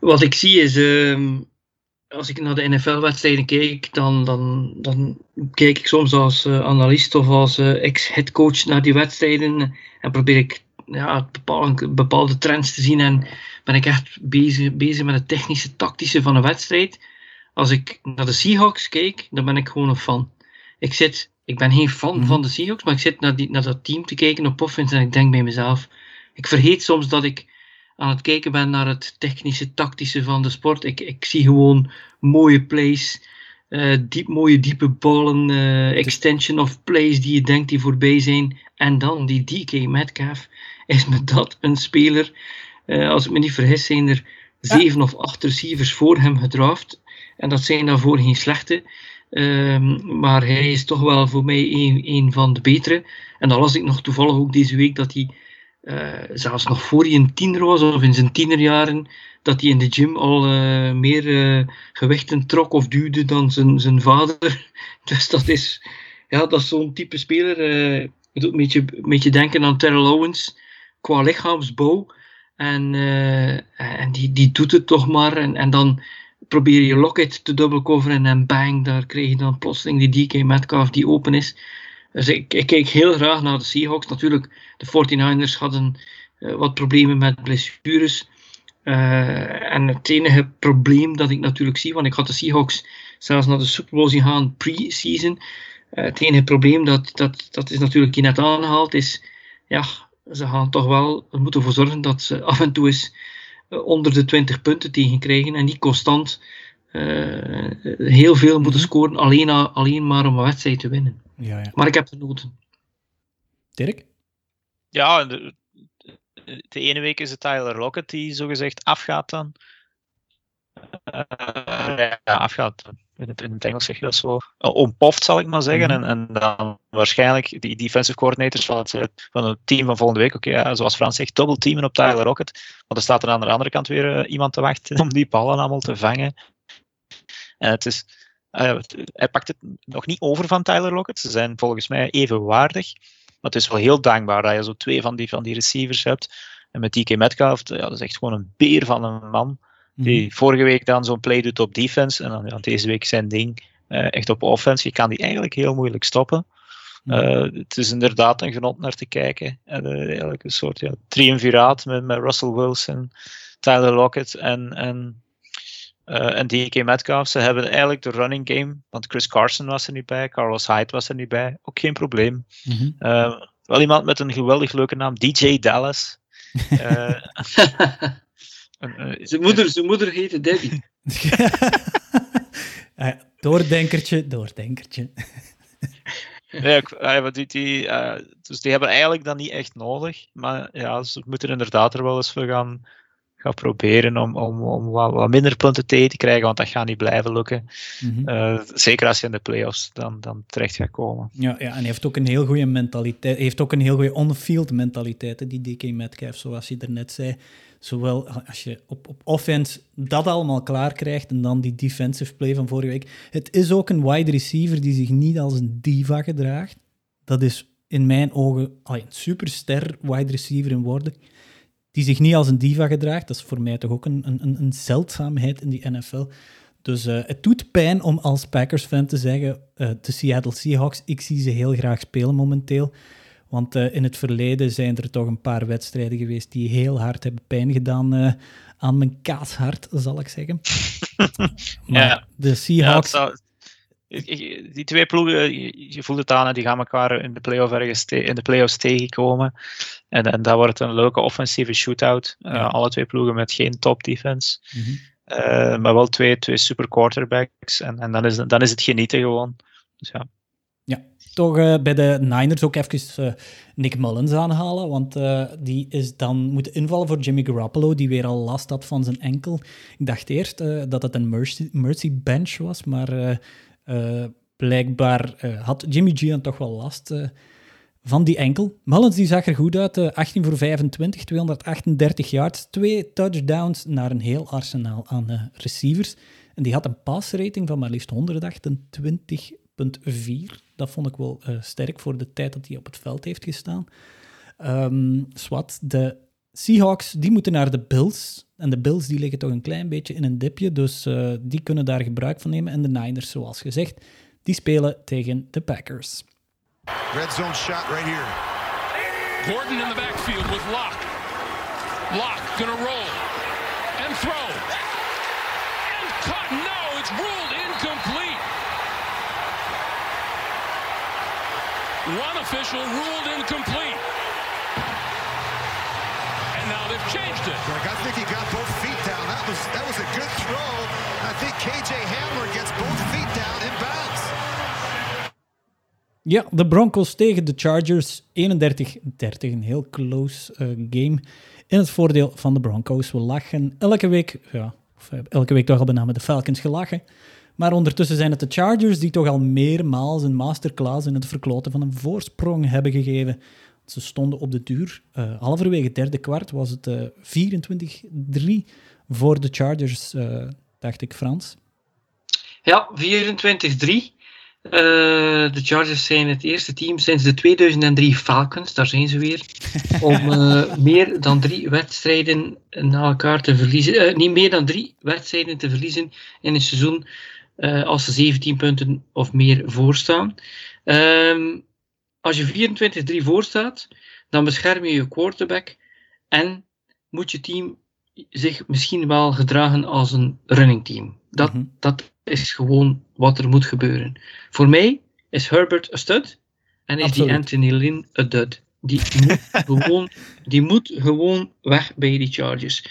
Wat ik zie is ehm, als ik naar de NFL-wedstrijden keek, dan, dan, dan kijk ik soms als uh, analist of als uh, ex-headcoach naar die wedstrijden en probeer ik ja, bepaalde, bepaalde trends te zien en ben ik echt bezig, bezig met het technische, tactische van een wedstrijd. Als ik naar de Seahawks kijk, dan ben ik gewoon een fan. Ik, zit, ik ben geen fan mm -hmm. van de Seahawks, maar ik zit naar, die, naar dat team te kijken op offense en ik denk bij mezelf, ik vergeet soms dat ik aan het kijken ben naar het technische, tactische van de sport. Ik, ik zie gewoon mooie plays, uh, diep, mooie diepe ballen, uh, extension of plays die je denkt die voorbij zijn. En dan die DK Metcalf. Is met dat een speler, uh, als ik me niet vergis, zijn er zeven of acht receivers voor hem gedraft. En dat zijn daarvoor geen slechte. Um, maar hij is toch wel voor mij een, een van de betere. En dan las ik nog toevallig ook deze week dat hij uh, zelfs nog voor hij een tiener was, of in zijn tienerjaren, dat hij in de gym al uh, meer uh, gewichten trok of duwde dan zijn, zijn vader. Dus dat is, ja, dat is zo'n type speler. Het doet een beetje, een beetje denken aan Terrell Owens qua lichaamsbouw. En, en die, die doet het toch maar. En, en dan probeer je Lockett te dubbelcoveren en bang, daar krijg je dan plotseling die DK Metcalf die open is. Dus ik, ik, kijk heel graag naar de Seahawks. Natuurlijk, de 49ers hadden uh, wat problemen met blessures. Uh, en het enige probleem dat ik natuurlijk zie, want ik had de Seahawks zelfs naar de Super Bowl zien gaan pre-season. Uh, het enige probleem dat, dat, dat is natuurlijk hier net aangehaald, is ja, ze gaan toch wel er moeten ervoor zorgen dat ze af en toe eens onder de 20 punten tegenkrijgen en niet constant heel veel moeten scoren alleen, alleen maar om een wedstrijd te winnen. Ja, ja. Maar ik heb de noten. Dirk? Ja, de, de ene week is het Tyler Lockett die zogezegd afgaat dan. Uh, ja, afgaat. In het, in het, Engels zeg je dat zo. Ontpoft, zal ik maar zeggen. -hmm. en, en, dan waarschijnlijk die defensive coordinators van het, van het team van volgende week. Oké, okay, ja, zoals Frans zegt, double teamen op Tyler Lockett. Want er staat er aan de andere kant weer uh, iemand te wachten om die ballen allemaal te vangen. En het is, uh, hij pakt het nog niet over van Tyler Lockett. Ze zijn volgens mij evenwaardig. Maar het is wel heel dankbaar dat je zo twee van die, van die receivers hebt. En met DK Metcalf, ja, dat is echt gewoon een beer van een man. Die mm-hmm. vorige week dan zo'n play doet op defense. En dan ja, deze week zijn ding uh, echt op offense. Je kan die eigenlijk heel moeilijk stoppen. Uh, het is inderdaad een genot naar te kijken. En, uh, eigenlijk een soort ja, triumviraat met, met Russell Wilson, Tyler Lockett en, en uh, en DK Metcalf, ze hebben eigenlijk de running game, want Chris Carson was er niet bij, Carlos Hyde was er niet bij, ook geen probleem. Mm -hmm. uh, wel iemand met een geweldig leuke naam, DJ Dallas. uh, zijn, moeder, zijn moeder heette Debbie. doordenkertje, doordenkertje. ja, die, die, dus die hebben eigenlijk dan niet echt nodig, maar ja, ze moeten inderdaad er wel eens voor gaan gaat proberen om, om, om wat, wat minder punten tegen te krijgen, want dat gaat niet blijven lukken. Mhm. Eh, zeker als je in de playoffs dan, dan terecht gaat komen. Ja, ja, en hij heeft ook een heel goede mentaliteit. Hij heeft ook een heel goede on-field mentaliteit, hè, die DK Metcalf, zoals je daarnet zei. Zowel als je op, op offense dat allemaal klaar krijgt en dan die defensive play van vorige week. Het is ook een wide receiver die zich niet als een diva gedraagt. Dat is in mijn ogen allee, een superster wide receiver in worden. Die zich niet als een diva gedraagt. Dat is voor mij toch ook een, een, een zeldzaamheid in die NFL. Dus uh, het doet pijn om als Packers-fan te zeggen, uh, de Seattle Seahawks, ik zie ze heel graag spelen momenteel. Want uh, in het verleden zijn er toch een paar wedstrijden geweest die heel hard hebben pijn gedaan aan mijn kaashart, zal ik zeggen. maar ja. de Seahawks... Ja, die twee ploegen, je voelt het aan, die gaan elkaar in de play-off ergens in de play-offs tegenkomen. En, en dat wordt een leuke offensieve shootout. Ja. alle twee ploegen met geen top defense. Mm -hmm. Uh, maar wel twee, twee super quarterbacks. En, en dan, is, dan is het genieten gewoon. Dus ja. Ja, toch uh, bij de Niners ook even uh, Nick Mullins aanhalen. Want die is dan moeten invallen voor Jimmy Garoppolo, die weer al last had van zijn enkel. Ik dacht eerst dat het een mercy, mercy bench was, maar blijkbaar had Jimmy G dan toch wel last van die enkel. Mullins die zag er goed uit, uh, 18 voor 25, 238 yards, twee touchdowns naar een heel arsenaal aan uh, receivers. En die had een passrating van maar liefst 128,4. Dat vond ik wel uh, sterk voor de tijd dat hij op het veld heeft gestaan. Um, Swat, de Seahawks die moeten naar de Bills. En de Bills die liggen toch een klein beetje in een dipje, dus die kunnen daar gebruik van nemen. En de Niners, zoals gezegd, die spelen tegen de Packers. Red zone shot right here. Gordon in the backfield with Locke. Locke gonna roll and throw. And cut. No, it's ruled incomplete. One official ruled incomplete. And now they've changed it. I think he got both feet down. That was that was a good throw. I think KJ Hamler gets both feet Ja, de Broncos tegen de Chargers. 31-30, een heel close uh, game. In het voordeel van de Broncos. We lachen elke week, ja, of elke week toch al bijna met de Falcons gelachen. Maar ondertussen zijn het de Chargers die toch al meermaals een masterclass in het verkloten van een voorsprong hebben gegeven. Ze stonden op de duur. Uh, halverwege derde kwart was het uh, 24-3 voor de Chargers, dacht ik, Frans. Ja, 24-3. Uh, de Chargers zijn het eerste team sinds de 2003 Falcons, daar zijn ze weer, om uh, meer dan drie wedstrijden na elkaar te verliezen. Uh, niet meer dan drie wedstrijden te verliezen in een seizoen als ze 17 punten of meer voorstaan. Um, als je 24-3 voorstaat, dan bescherm je je quarterback en moet je team zich misschien wel gedragen als een running team. Dat, mm-hmm. dat is gewoon wat er moet gebeuren. Voor mij is Herbert een stud en is Absoluut. die Anthony Lynn een dud. Die moet, gewoon, die moet gewoon weg bij die Chargers.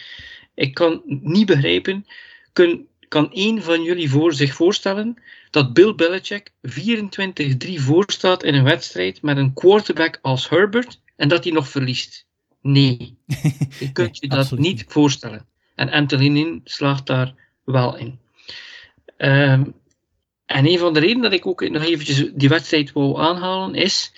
Ik kan niet begrijpen, kun, kan één van jullie voor zich voorstellen dat Bill Belichick 24-3 voorstaat in een wedstrijd met een quarterback als Herbert en dat hij nog verliest? Nee, je kunt je dat niet, voorstellen. En Anthony Lynn slaagt daar wel in. Um, en een van de redenen dat ik ook nog eventjes die wedstrijd wou aanhalen is,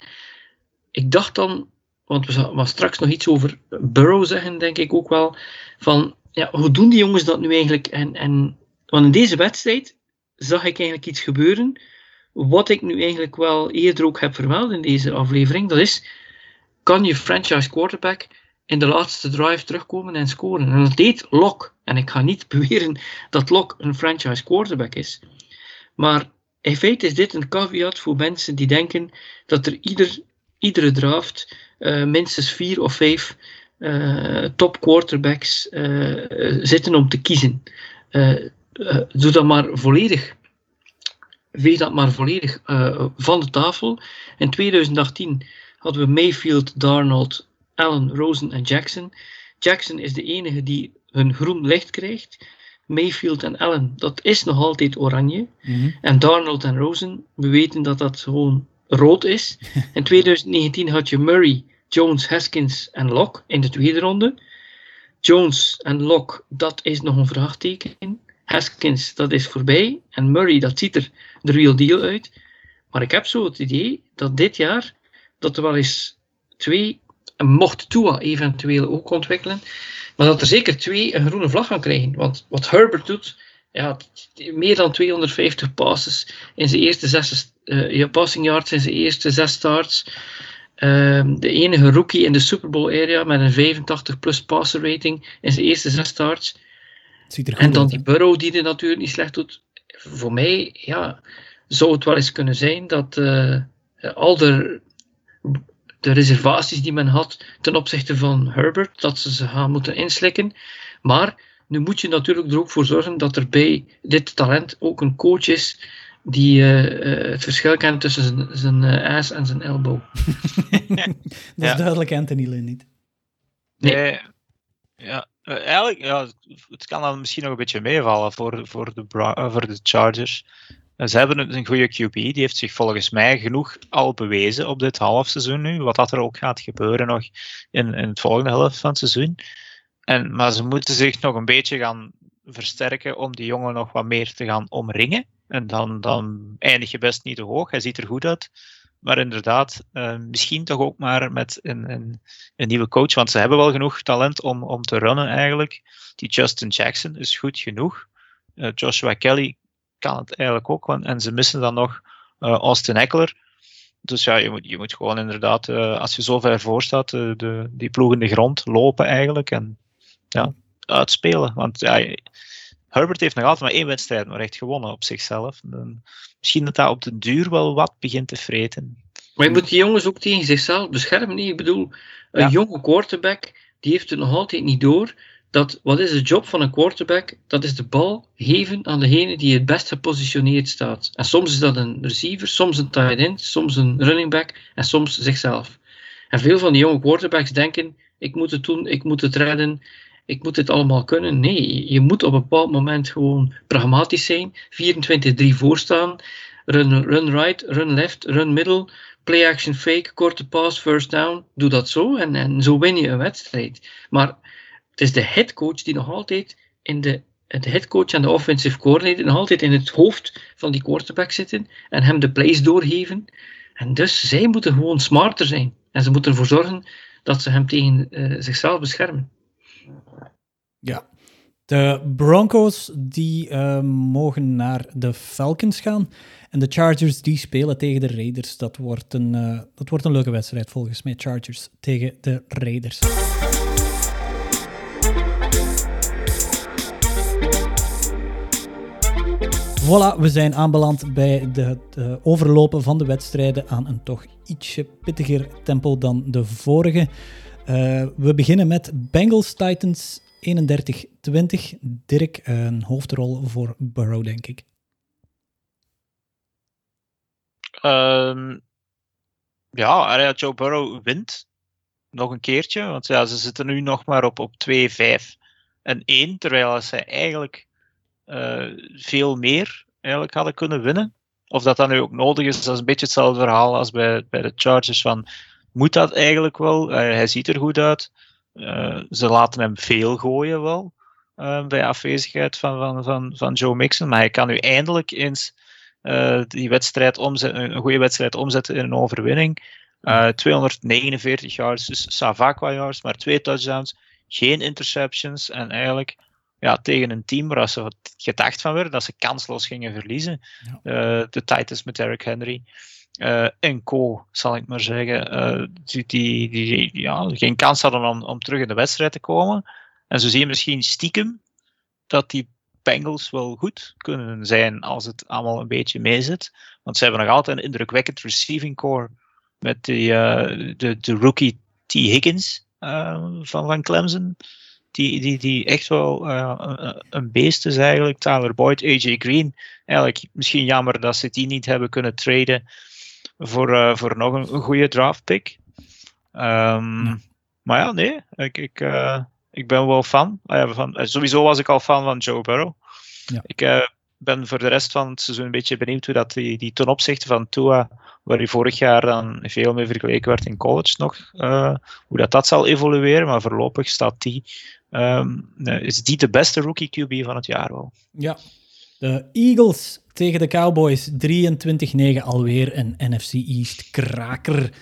ik dacht dan, want we gaan straks nog iets over Burrow zeggen, denk ik ook wel, van ja, hoe doen die jongens dat nu eigenlijk? En, en, want in deze wedstrijd zag ik eigenlijk iets gebeuren, wat ik nu eigenlijk wel eerder ook heb vermeld in deze aflevering, dat is, kan je franchise quarterback in de laatste drive terugkomen en scoren. En dat deed Locke. En ik ga niet beweren dat Locke een franchise quarterback is. Maar in feite is dit een caveat voor mensen die denken dat er ieder, iedere draft uh, minstens vier of vijf uh, top quarterbacks uh, zitten om te kiezen. doe dat maar volledig. Veeg dat maar volledig van de tafel. In 2018 hadden we Mayfield, Darnold, Allen, Rosen en Jackson. Jackson is de enige die hun groen licht krijgt. Mayfield en Allen, dat is nog altijd oranje. Mm-hmm. En Darnold en Rosen, we weten dat dat gewoon rood is. In 2019 had je Murray, Jones, Haskins en Locke in de tweede ronde. Jones en Locke, dat is nog een vraagteken. Haskins, dat is voorbij. En Murray, dat ziet er de real deal uit. Maar ik heb zo het idee dat dit jaar dat er wel eens twee, en mocht Tua eventueel ook ontwikkelen, maar dat er zeker twee een groene vlag gaan krijgen. Want wat Herbert doet, ja, meer dan 250 passes in zijn eerste zes uh, passing yards in zijn eerste zes starts. Ehm, de enige rookie in de Super Bowl area met een 85 plus passer rating in zijn eerste zes starts. en dan die Burrow die er natuurlijk niet slecht doet. Voor mij ja, zou het wel eens kunnen zijn dat uh, al de, de reservaties die men had ten opzichte van Herbert, dat ze ze gaan moeten inslikken. Maar nu moet je natuurlijk er ook voor zorgen dat er bij dit talent ook een coach is die uh, uh, het verschil kent tussen zijn, zijn uh, ass en zijn elbow. dat is ja. duidelijk Anthony Lynn niet. Nee. nee. Ja, eigenlijk, ja, het kan dan misschien nog een beetje meevallen voor, voor, de, voor de Chargers. Ze hebben een goede QB, die heeft zich volgens mij genoeg al bewezen op dit halfseizoen nu. Wat dat er ook gaat gebeuren nog in, in het volgende helft van het seizoen. En, maar ze moeten zich nog een beetje gaan versterken om die jongen nog wat meer te gaan omringen. En dan, dan eindig je best niet te hoog. Hij ziet er goed uit. Maar inderdaad, uh, misschien toch ook maar met een, een, een, nieuwe coach. Want ze hebben wel genoeg talent om, om te runnen eigenlijk. Die Justin Jackson is goed genoeg. Uh, Joshua Kelly kan het eigenlijk ook. Want, en ze missen dan nog uh, Austin Eckler. Dus ja, je moet, je moet gewoon inderdaad, als je zo ver voor staat, de, die ploeg in de grond lopen eigenlijk. En ja, uitspelen. Want ja, Herbert heeft nog altijd maar één wedstrijd maar echt gewonnen op zichzelf. Misschien dat dat op de duur wel wat begint te vreten. Maar je moet die jongens ook tegen zichzelf beschermen. Ik bedoel, een jonge quarterback, die heeft het nog altijd niet door. Dat, wat is de job van een quarterback? Dat is de bal geven aan degene die het best gepositioneerd staat. En soms is dat een receiver, soms een tight end, soms een running back en soms zichzelf. En veel van die jonge quarterbacks denken, ik moet het doen, ik moet het redden, ik moet dit allemaal kunnen. Nee, je moet op een bepaald moment gewoon pragmatisch zijn. 24-3 voorstaan. Run, run right, run left, run middle. Play action fake, korte pass, first down. Doe dat zo en, en zo win je een wedstrijd. Maar het is de headcoach die nog altijd in de de headcoach en de offensive coordinator nog altijd in het hoofd van die quarterback zitten en hem de plays doorgeven. En dus zij moeten gewoon smarter zijn. En ze moeten ervoor zorgen dat ze hem tegen uh, zichzelf beschermen. Ja. De Broncos die uh, mogen naar de Falcons gaan. En de Chargers die spelen tegen de Raiders. Dat wordt een, uh, dat wordt een leuke wedstrijd volgens mij. Chargers tegen de Raiders. Voilà, we zijn aanbeland bij de, overlopen van de wedstrijden aan een toch ietsje pittiger tempo dan de vorige. Uh, we beginnen met Bengals Titans 31-20. Dirk, een hoofdrol voor Burrow, denk ik. Um, ja, Joe Burrow wint nog een keertje. Want ja, ze zitten nu nog maar op, op 2, 5 en 1. Terwijl ze eigenlijk veel meer eigenlijk hadden kunnen winnen. Of dat dat nu ook nodig is, dat is een beetje hetzelfde verhaal als bij, bij de Chargers. Van, moet dat eigenlijk wel? Uh, hij ziet er goed uit. Uh, ze laten hem veel gooien wel. Uh, bij afwezigheid van, van, van, van Joe Mixon. Maar hij kan nu eindelijk eens die wedstrijd omzetten, een goede wedstrijd omzetten in een overwinning. 249 yards, dus Savakwa yards, maar twee touchdowns. Geen interceptions. En eigenlijk ja, tegen een team waar ze gedacht van werden dat ze kansloos gingen verliezen. Ja. de Titans met Derrick Henry. Uh, en co, zal ik maar zeggen, uh, die, die, die ja, geen kans hadden om, om terug in de wedstrijd te komen. En zo zie je misschien stiekem dat die Bengals wel goed kunnen zijn als het allemaal een beetje meezit. Want ze hebben nog altijd een indrukwekkend receiving core met die, de, de rookie T. Higgins van, van Clemson. Die, die, die echt wel een beest is eigenlijk. Tyler Boyd, AJ Green. Eigenlijk misschien jammer dat ze die niet hebben kunnen traden voor, uh, voor nog een, een goede draftpick. Um, ja. Maar ja, nee, ik, ik, uh, ik ben wel fan. Uh, van. Sowieso was ik al fan van Joe Burrow. Ja. Ik ben voor de rest van het seizoen een beetje benieuwd hoe dat die, die ten opzichte van Tua, waar hij vorig jaar dan veel meer vergeleken werd in college nog, hoe dat, dat zal evolueren. Maar voorlopig staat die Ehm, eh, is die de beste rookie QB van het jaar wel? Ja. De Eagles tegen de Cowboys 23-9 alweer een NFC East kraker.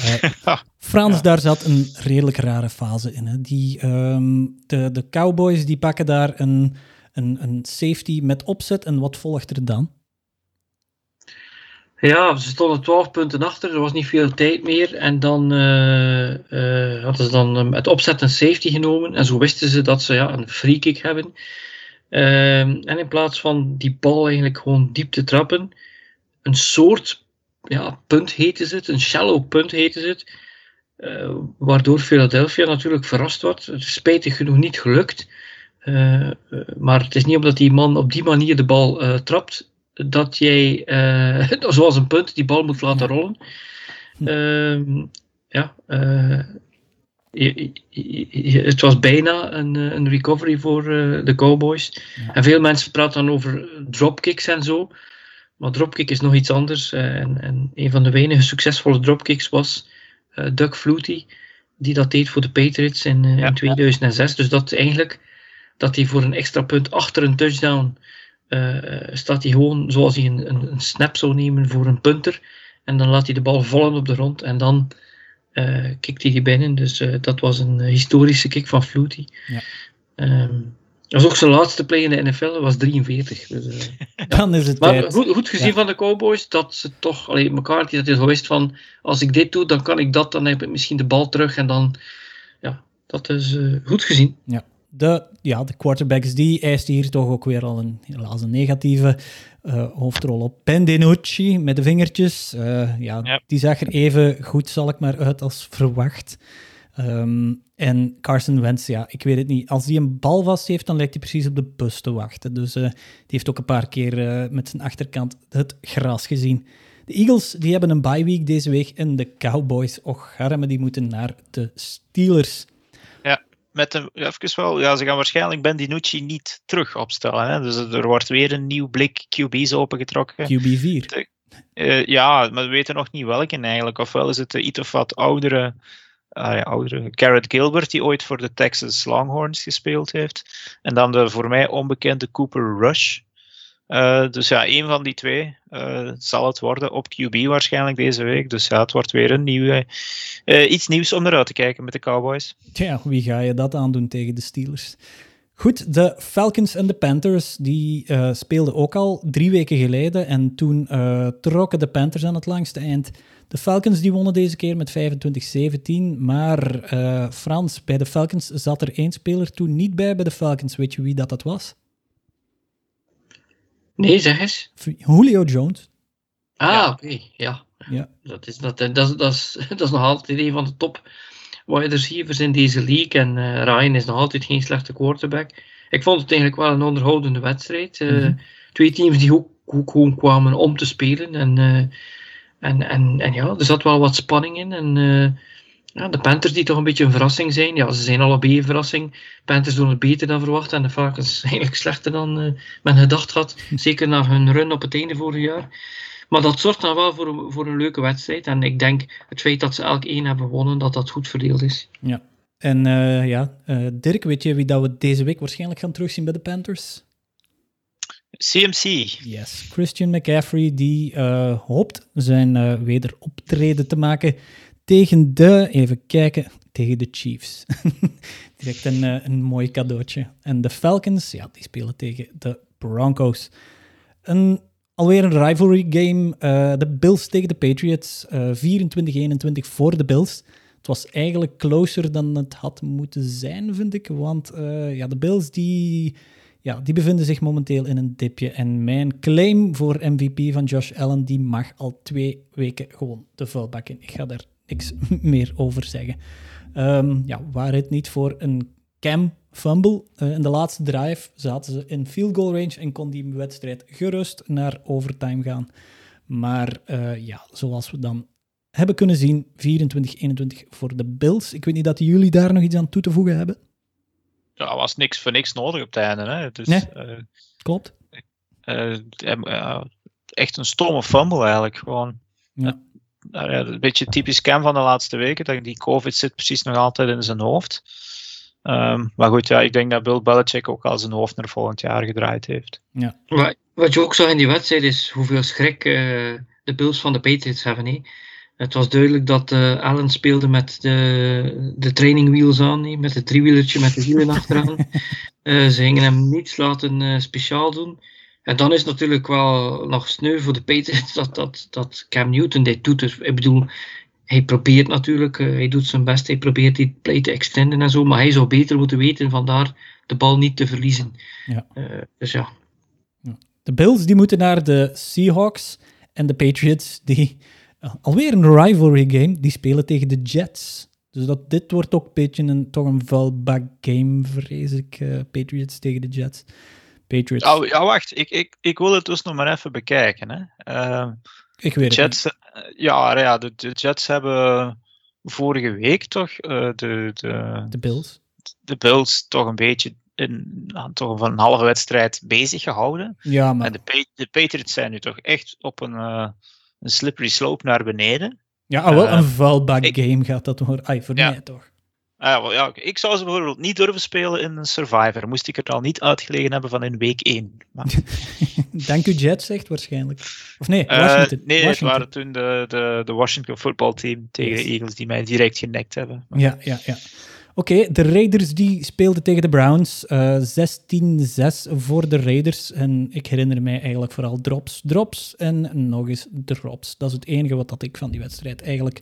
Uh, Frans, ja. daar zat een redelijk rare fase in. Hè. Die, um, de, de Cowboys die pakken daar een, een, een safety met opzet. En wat volgt er dan? Ja, ze stonden 12 punten achter, er was niet veel tijd meer. En dan uh, uh, hadden ze dan het opzet een safety genomen. En zo wisten ze dat ze ja, een free kick hebben. Uh, en in plaats van die bal eigenlijk gewoon diep te trappen, een soort ja, punt heette ze het, een shallow punt heette het. Uh, waardoor Philadelphia natuurlijk verrast wordt. Het is spijtig genoeg niet gelukt. Maar het is niet omdat die man op die manier de bal trapt, dat jij, zoals een punt, die bal moet laten rollen. Ehm, ja, je, je, het was bijna een, een recovery voor de Cowboys. Ja. En veel mensen praten dan over dropkicks en zo. Maar dropkick is nog iets anders. En, en een van de weinige succesvolle dropkicks was Doug Flutie, die dat deed voor de Patriots in, ja. in 2006. Dus dat eigenlijk, dat hij voor een extra punt achter een touchdown staat hij gewoon zoals hij een, een, een, snap zou nemen voor een punter. En dan laat hij de bal vallen op de grond en dan kikt hij die binnen. Dus dat was een historische kick van Flutie. Ja. Um, dat was ook zijn laatste play in de NFL, dat was 43. Dus, uh, Dan is het maar tijd. goed, goed gezien ja. van de Cowboys dat ze toch, alleen McCarthy, dat zo wist van, als ik dit doe, dan kan ik dat, dan heb ik misschien de bal terug en dan, ja, dat is uh, goed gezien. Ja. De, ja, de quarterbacks, die eist hier toch ook weer al een, helaas een negatieve uh, hoofdrol op. Pendinucci met de vingertjes, ja, ja, die zag er even goed, zal ik maar uit, als verwacht. Um, en Carson Wentz, ja, ik weet het niet. Als hij een bal vast heeft, dan lijkt hij precies op de bus te wachten. Dus uh, die heeft ook een paar keer met zijn achterkant het gras gezien. De Eagles die hebben een bye week deze week en de Cowboys, och die moeten naar de Steelers. Met een, even wel, ja, ze gaan waarschijnlijk Ben DiNucci niet terug opstellen. Hè? Dus er wordt weer een nieuw blik QB's opengetrokken. QB4. De, uh, ja, maar we weten nog niet welke eigenlijk. Ofwel is het de iets of wat oudere uh, ja, oudere Garrett Gilbert, die ooit voor de Texas Longhorns gespeeld heeft. En dan de voor mij onbekende Cooper Rush. Uh, dus ja, een van die twee uh, zal het worden op QB waarschijnlijk deze week. Dus ja, het wordt weer een nieuwe, iets nieuws om eruit te kijken met de Cowboys. Tja, wie ga je dat aandoen tegen de Steelers? Goed, de Falcons en de Panthers die speelden ook al drie weken geleden en toen trokken de Panthers aan het langste eind. De Falcons die wonnen deze keer met 25-17, maar Frans, bij de Falcons zat er één speler toen niet bij bij de Falcons. Weet je wie dat, dat was? Nee, zeg eens. Julio Jones. Ah, ja. oké, okay. ja. ja. Dat, is, dat, dat, dat, is, dat is nog altijd een van de top wide receivers in deze league. En uh, Ryan is nog altijd geen slechte quarterback. Ik vond het eigenlijk wel een onderhoudende wedstrijd. Uh, mm-hmm. Twee teams die ook, ook gewoon kwamen om te spelen. En, uh, en, en, en ja, er zat wel wat spanning in. En ja, de Panthers die toch een beetje een verrassing zijn. Ja, ze zijn allebei een verrassing. Panthers doen het beter dan verwacht. En de Falcons eigenlijk slechter dan men gedacht had. Zeker na hun run op het einde vorig jaar. Maar dat zorgt dan wel voor een, voor een leuke wedstrijd. En ik denk het feit dat ze elk één hebben gewonnen, dat dat goed verdeeld is. Ja. En uh, ja, uh, Dirk, weet je wie dat we deze week waarschijnlijk gaan terugzien bij de Panthers? CMC. Yes, Christian McCaffrey die uh, hoopt zijn wederoptreden te maken tegen de, even kijken, tegen de Chiefs. Direct een, een mooi cadeautje. En de Falcons, ja, die spelen tegen de Broncos. Een Alweer een rivalry game. Uh, de Bills tegen de Patriots. Uh, 24-21 voor de Bills. Het was eigenlijk closer dan het had moeten zijn, vind ik. Want ja, de Bills die, ja, die bevinden zich momenteel in een dipje. En mijn claim voor MVP van Josh Allen die mag al twee weken gewoon de vuilbak in. Ik ga daar niks meer over zeggen. Um, ja, waar het niet voor een Cam fumble. Uh, in de laatste drive zaten ze in field goal range en kon die wedstrijd gerust naar overtime gaan. Maar uh, ja, zoals we dan hebben kunnen zien, 24-21 voor de Bills. Ik weet niet dat jullie daar nog iets aan toe te voegen hebben. Ja, was niks voor niks nodig op het einde. Hè? Dus, nee, uh, klopt. echt een stomme fumble eigenlijk. Gewoon. Ja. Een beetje typisch Cam van de laatste weken. Dat die COVID zit precies nog altijd in zijn hoofd. Ehm, maar goed, ja, ik denk dat Bill Belichick ook al zijn hoofd naar volgend jaar gedraaid heeft. Ja. Maar wat je ook zag in die wedstrijd is hoeveel schrik eh, de Bills van de Patriots hebben. Hè. Het was duidelijk dat eh, Allen speelde met de, de training wheels aan, hè, met het driewielertje met de wielen achteraan. Eh, ze gingen hem niets laten eh, speciaal doen. En dan is natuurlijk wel nog sneu voor de Patriots dat, dat, dat Cam Newton dit doet. Dus, ik bedoel, hij probeert natuurlijk, eh, hij doet zijn best, hij probeert die play te extenden en zo, maar hij zou beter moeten weten, vandaar de bal niet te verliezen. Ja. Eh, dus ja. De Bills die moeten naar de Seahawks en de Patriots die uh, alweer een rivalry game, die spelen tegen de Jets. Dus dat, dit wordt ook een beetje een, toch een game, vrees ik. eh, Patriots tegen de Jets. Patriots. Oh, ja, wacht. Ik, ik, ik wil het dus nog maar even bekijken. Hè. Ehm, ik weet het Jets, eh, ja, ja de, de Jets hebben vorige week toch eh, de, de, niet. De Bills. de Bills toch een beetje in, toch een halve wedstrijd bezig gehouden. Ja, maar En de, de Patriots zijn nu toch echt op een, eh, een slippery slope naar beneden. ja, ah, wel een vuilbak ik- game gaat dat hoor. Ai, voor Ja. mij toch. Ah, ja, ik zou ze bijvoorbeeld niet durven spelen in een Survivor. Moest ik er al niet uitgelegen hebben van in week 1. Maar, Dank u Jets zegt waarschijnlijk. Of nee, eh, Washington. nee, het waren toen de, de, de Washington voetbalteam tegen de Eagles die mij direct genekt hebben. Ja, ja, ja. Oké, de Raiders die speelden tegen de Browns. eh 16-6 voor de Raiders. En ik herinner mij eigenlijk vooral drops, drops en nog eens drops. Dat is het enige wat dat ik van die wedstrijd eigenlijk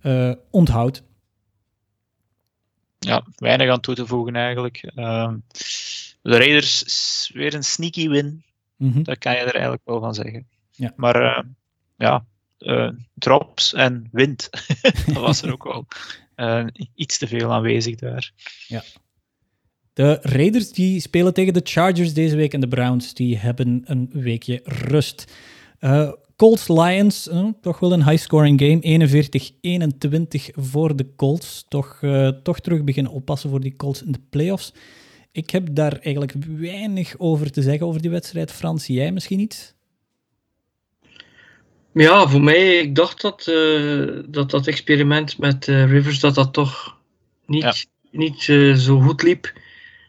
eh, onthoud. Ja, weinig aan toe te voegen eigenlijk. Ehm, de Raiders weer een sneaky win. Mhm. Daar kan je er eigenlijk wel van zeggen. Ja. Maar eh, ja, eh, drops en wind. dat was er ook wel eh, iets te veel aanwezig daar. De Raiders die spelen tegen de Chargers deze week en de Browns die hebben een weekje rust. Colts Lions, eh, toch wel een high-scoring game. 41-21 voor de Colts. Toch, eh, toch terug beginnen oppassen voor die Colts in de playoffs. Ik heb daar eigenlijk weinig over te zeggen over die wedstrijd. Frans, jij misschien iets? Ja, voor mij, ik dacht dat eh, dat, dat experiment met eh, Rivers, dat dat toch niet, Ja. niet zo goed liep.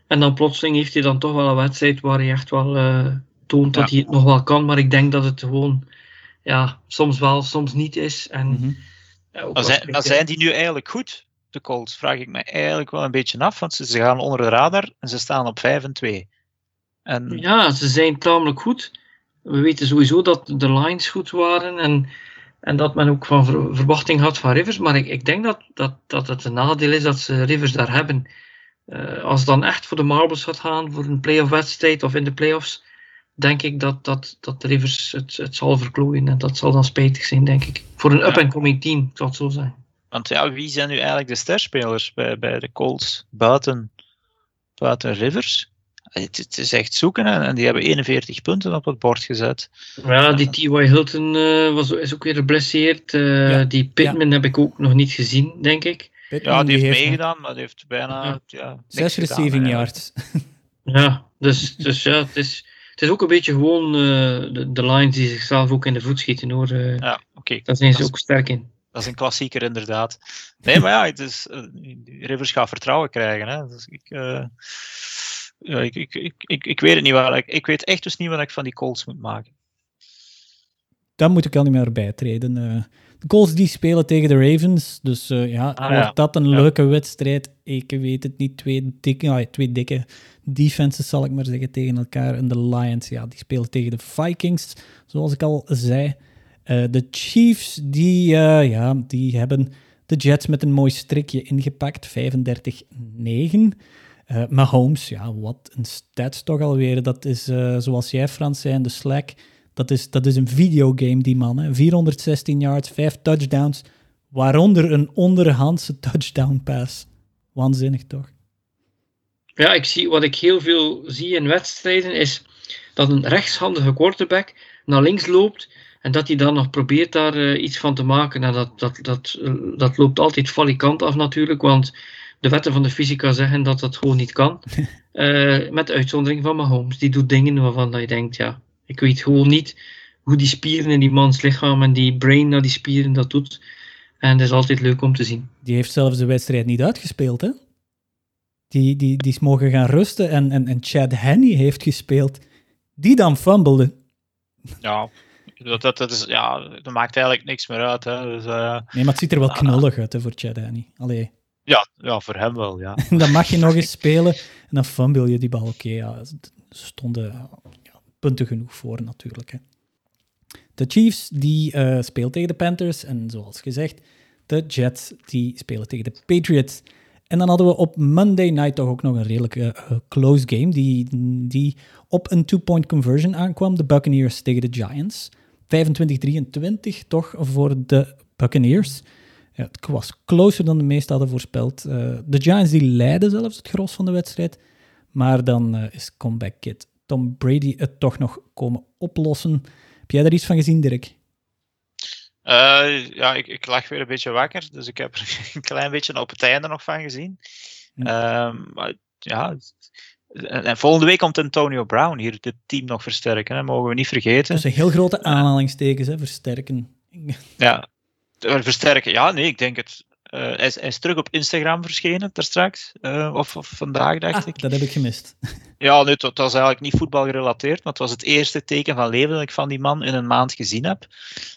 En dan plotseling heeft hij dan toch wel een wedstrijd waar hij echt wel eh, toont dat Ja. hij het nog wel kan. Maar ik denk dat het gewoon, ja, soms wel, soms niet is. En, Mhm. ja, Maar zijn, maar zijn die nu eigenlijk goed, de Colts? Vraag ik me eigenlijk wel een beetje af, want ze, ze gaan onder de radar en ze staan op 5 en 2. En Ja, ze zijn tamelijk goed. We weten sowieso dat de lines goed waren en, en dat men ook van ver- verwachting had van Rivers. Maar ik, ik denk dat, dat, dat het een nadeel is dat ze Rivers daar hebben. Eh, als het dan echt voor de marbles gaat gaan, voor een playoff wedstrijd of in de playoffs, denk ik dat, dat, dat Rivers het, het zal verklooien. En dat zal dan spijtig zijn, denk ik. Voor een up-and-coming team, ik zal het zo zijn. Want ja, wie zijn nu eigenlijk de sterspelers bij, bij de Colts buiten, buiten Rivers? Het, het is echt zoeken hè, en die hebben 41 punten op het bord gezet. Ja, die T.Y. Hilton eh, was, is ook weer geblesseerd. Eh, Ja. Die Pittman heb ik ook nog niet gezien, denk ik. Pittman, Ja, die heeft meegedaan, maar die heeft bijna Ja. ja, Zes receiving yards. Ja, dus, dus ja, het is, het is ook een beetje gewoon eh, de, de lines die zichzelf ook in de voet schieten hoor. Eh, Ja, oké. Daar zijn ze Dat is- ook sterk in. Dat is een klassieker, inderdaad. Nee, maar ja, het is, eh, Rivers gaat vertrouwen krijgen. Hè. Dus ik, eh, ja, ik, ik, ik, ik, ik weet het niet waar. Ik, ik weet echt dus niet wat ik van die Colts moet maken. Dan moet ik al niet meer bijtreden. Eh de Colts die spelen tegen de Ravens. Dus eh, ja, Ah, wordt ja. dat een Ja. leuke wedstrijd? Ik weet het niet. Twee dikke, twee dikke defenses, zal ik maar zeggen, tegen elkaar. En de Lions, ja, die spelen tegen de Vikings, zoals ik al zei. Eh, de Chiefs, die, eh, ja, die hebben de Jets met een mooi strikje ingepakt. 35-9. Eh, Mahomes, ja, wat een stats toch alweer. Dat is, zoals jij Frans zei de Slack, dat is, dat is een videogame, die man. Hè. 416 yards, 5 touchdowns, waaronder een onderhandse touchdown pass. Waanzinnig toch? Ja, ik zie, wat ik heel veel zie in wedstrijden is dat een rechtshandige quarterback naar links loopt en dat hij dan nog probeert daar eh, iets van te maken. En dat, dat, dat, eh, dat loopt altijd valikant af natuurlijk, want de wetten van de fysica zeggen dat dat gewoon niet kan. Eh, met uitzondering van Mahomes. Die doet dingen waarvan dat je denkt, ja, ik weet gewoon niet hoe die spieren in die mans lichaam en die brain naar die spieren dat doet. En dat is altijd leuk om te zien. Die heeft zelfs de wedstrijd niet uitgespeeld, hè? Die, die, die is mogen gaan rusten en, en, en Chad Henney heeft gespeeld, die dan fumbelde. Ja, dat, dat, dat, is, ja, dat maakt eigenlijk niks meer uit. Hè. Dus, uh, nee, maar het ziet er wel knullig uit hè, voor Chad Henney. Allee. Ja, ja, voor hem wel, ja. dan mag je nog eens spelen en dan fumble je die bal. Oké, okay, ja, stonden ja, punten genoeg voor natuurlijk. Hè. De Chiefs die uh, speelt tegen de Panthers en zoals gezegd, de Jets die spelen tegen de Patriots. En dan hadden we op Monday night toch ook nog een redelijk uh, close game die, die op een two-point conversion aankwam. De Buccaneers tegen de Giants. 25-23 toch voor de Buccaneers. Ja, het was closer dan de meesten hadden voorspeld. Uh, de Giants die leiden zelfs het gros van de wedstrijd. Maar dan uh, is comeback kid Tom Brady het toch nog komen oplossen. Heb jij daar iets van gezien, Dirk? Uh, ja, ik, ik lag weer een beetje wakker, dus ik heb er een klein beetje op het einde nog van gezien. Hm. Um, maar ja, en, en, volgende week komt Antonio Brown hier het team nog versterken, hè, mogen we niet vergeten. Dat is een heel grote aanhalingstekens, hè, versterken. Ja, versterken. Ja, nee, ik denk het. Uh, hij, is, hij, is, terug op Instagram verschenen, daar straks. Uh, of, of, vandaag, dacht ah, ik. Dat heb ik gemist. Ja, nee, het, was eigenlijk niet voetbal gerelateerd, maar het was het eerste teken van leven dat ik van die man in een maand gezien heb.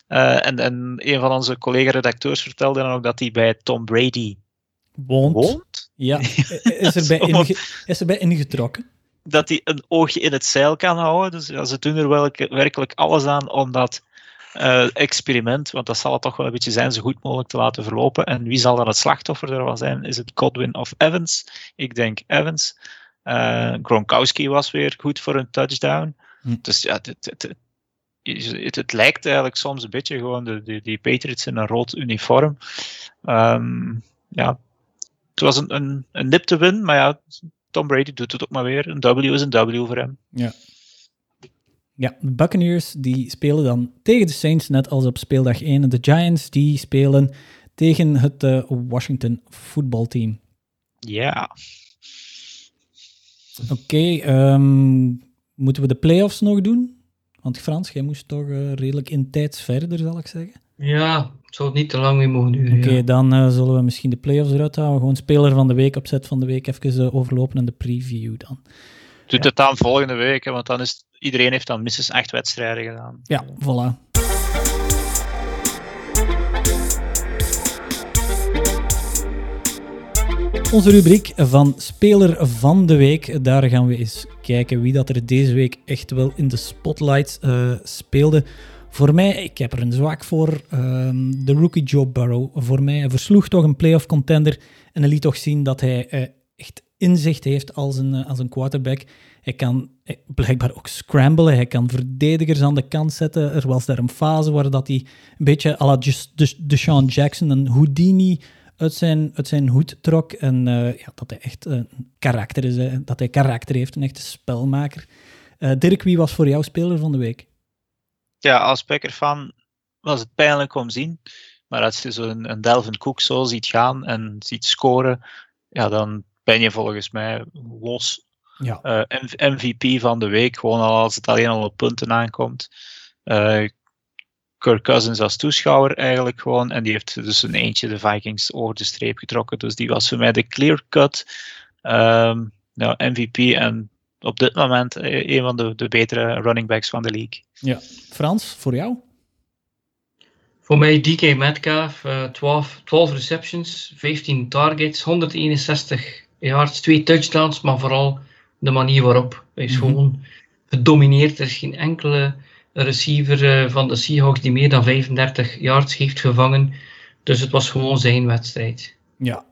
Uh, en, en een van onze collega-redacteurs vertelde dan ook dat hij bij Tom Brady woont. woont? Ja, is erbij, inge, is erbij ingetrokken. Dat hij een oogje in het zeil kan houden. Dus ja, ze doen er welke, werkelijk alles aan om dat uh, experiment, want dat zal het toch wel een beetje zijn, zo goed mogelijk te laten verlopen. En wie zal dan het slachtoffer ervan zijn? Is het Godwin of Evans? Ik denk Evans. Uh, Gronkowski was weer goed voor een touchdown. Hm. Dus ja, het, het, het, het, lijkt eigenlijk soms een beetje gewoon de, de, die Patriots in een rood uniform. Um, ja, het was een, een, een nip te win, maar ja, Tom Brady doet het ook maar weer. Een W is een W voor hem. Ja, ja, de Buccaneers die spelen dan tegen de Saints, net als op speeldag 1. En de Giants die spelen tegen het uh, Washington voetbalteam. Ja. Oké, okay, um, moeten we de playoffs nog doen? Want Frans, jij moest toch uh, redelijk in tijd verder, zal ik zeggen. Ja, het zal niet te lang meer mogen duren. Oké, okay, ja. dan uh, zullen we misschien de playoffs eruit houden. Gewoon speler van de week, opzet van de week, even overlopen en de preview dan. Doet het dan volgende week, hè, want dan is iedereen heeft dan minstens acht wedstrijden gedaan. Ja, voilà. Onze rubriek van Speler van de Week. Daar gaan we eens kijken wie dat er deze week echt wel in de spotlight uh, speelde. Voor mij, ik heb er een zwak voor, um, de rookie Joe Burrow. Voor mij versloeg toch een playoff contender en hij liet toch zien dat hij uh, echt inzicht heeft als een, uh, als een quarterback. Hij kan blijkbaar ook scramblen. Hij kan verdedigers aan de kant zetten. Er was daar een fase waar dat hij een beetje à la Deshaun Jackson een Houdini uit zijn, uit zijn hoed trok. En uh, ja, dat hij echt een karakter is. Dat hij karakter heeft, een echte spelmaker. Uh, Dirk, wie was voor jou speler van de week? Ja, als Packer-fan was het pijnlijk om te zien. Maar als je zo'n een Delvin Cook zo ziet gaan en ziet scoren, ja, dan ben je volgens mij los ja. Uh, MVP van de week, gewoon al als het alleen al op punten aankomt. Uh, Kirk Cousins als toeschouwer eigenlijk gewoon. En die heeft dus een eentje de Vikings over de streep getrokken. Dus die was voor mij de clear cut um, nou, MVP. En op dit moment een van de, de betere running backs van de league. Ja, Frans, voor jou? Voor mij DK Metcalf, uh, 12, 12 receptions, 15 targets, 161 yards, 2 touchdowns, maar vooral de manier waarop. Hij is mm-hmm. gewoon gedomineerd. Er is geen enkele receiver uh, van de Seahawks die meer dan 35 yards heeft gevangen. Dus het was gewoon zijn wedstrijd. Ja,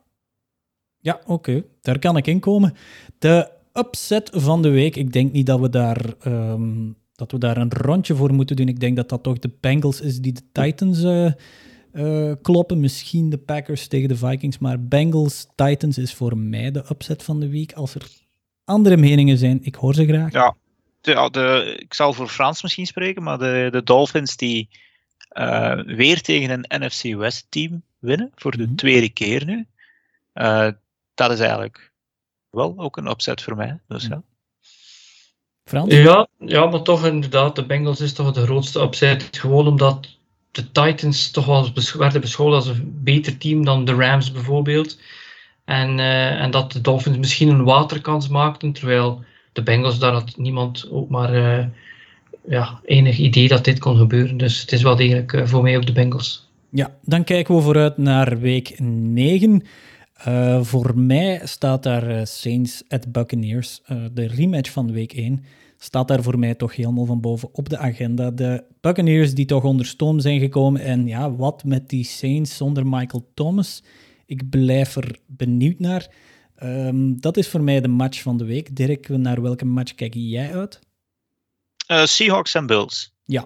ja oké. Okay. Daar kan ik in komen. De upset van de week. Ik denk niet dat we daar... Um, dat we daar een rondje voor moeten doen. Ik denk dat dat toch de Bengals is die de Titans uh, uh, kloppen. Misschien de Packers tegen de Vikings. Maar Bengals Titans is voor mij de upset van de week. Als er andere meningen zijn, ik hoor ze graag. Ja, de, de, ik zal voor Frans misschien spreken, maar de, de Dolphins die uh, weer tegen een NFC West team winnen, voor de mm-hmm. tweede keer nu, uh, dat is eigenlijk wel ook een opzet voor mij. Dus, ja. Frans? Ja, ja, maar toch inderdaad, de Bengals is toch de grootste opzet. Gewoon omdat de Titans toch wel werden beschouwd als een beter team dan de Rams bijvoorbeeld. En, eh, en dat de Dolphins misschien een waterkans maakten, terwijl de Bengals, daar had niemand ook maar eh, ja, enig idee dat dit kon gebeuren. Dus het is wel degelijk eh, voor mij ook de Bengals. Ja, dan kijken we vooruit naar week 9. Uh, voor mij staat daar Saints at Buccaneers, de rematch van week 1, staat daar voor mij toch helemaal van boven op de agenda. De Buccaneers die toch onder stoom zijn gekomen en ja, wat met die Saints zonder Michael Thomas? Ik blijf er benieuwd naar. Um, dat is voor mij de match van de week. Dirk, naar welke match kijk jij uit? Seahawks en Bills. Ja.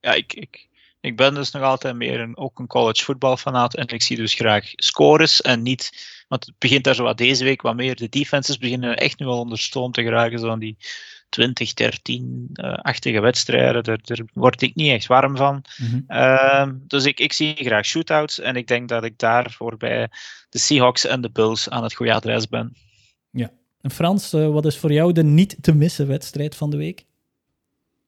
ja, ik, ik, ik ben dus nog altijd meer een, ook een college voetbalfanaat en ik zie dus graag scores en niet, want het begint daar zo wat deze week wat meer, de defenses beginnen echt nu al onder stoom te geraken, zo aan die 20, 13-achtige wedstrijden, daar, daar, word ik niet echt warm van. Mm-hmm. Uh, dus ik, ik zie graag shootouts en ik denk dat ik daarvoor bij de Seahawks en de Bills aan het goede adres ben. Ja, en Frans, uh, wat is voor jou de niet te missen wedstrijd van de week?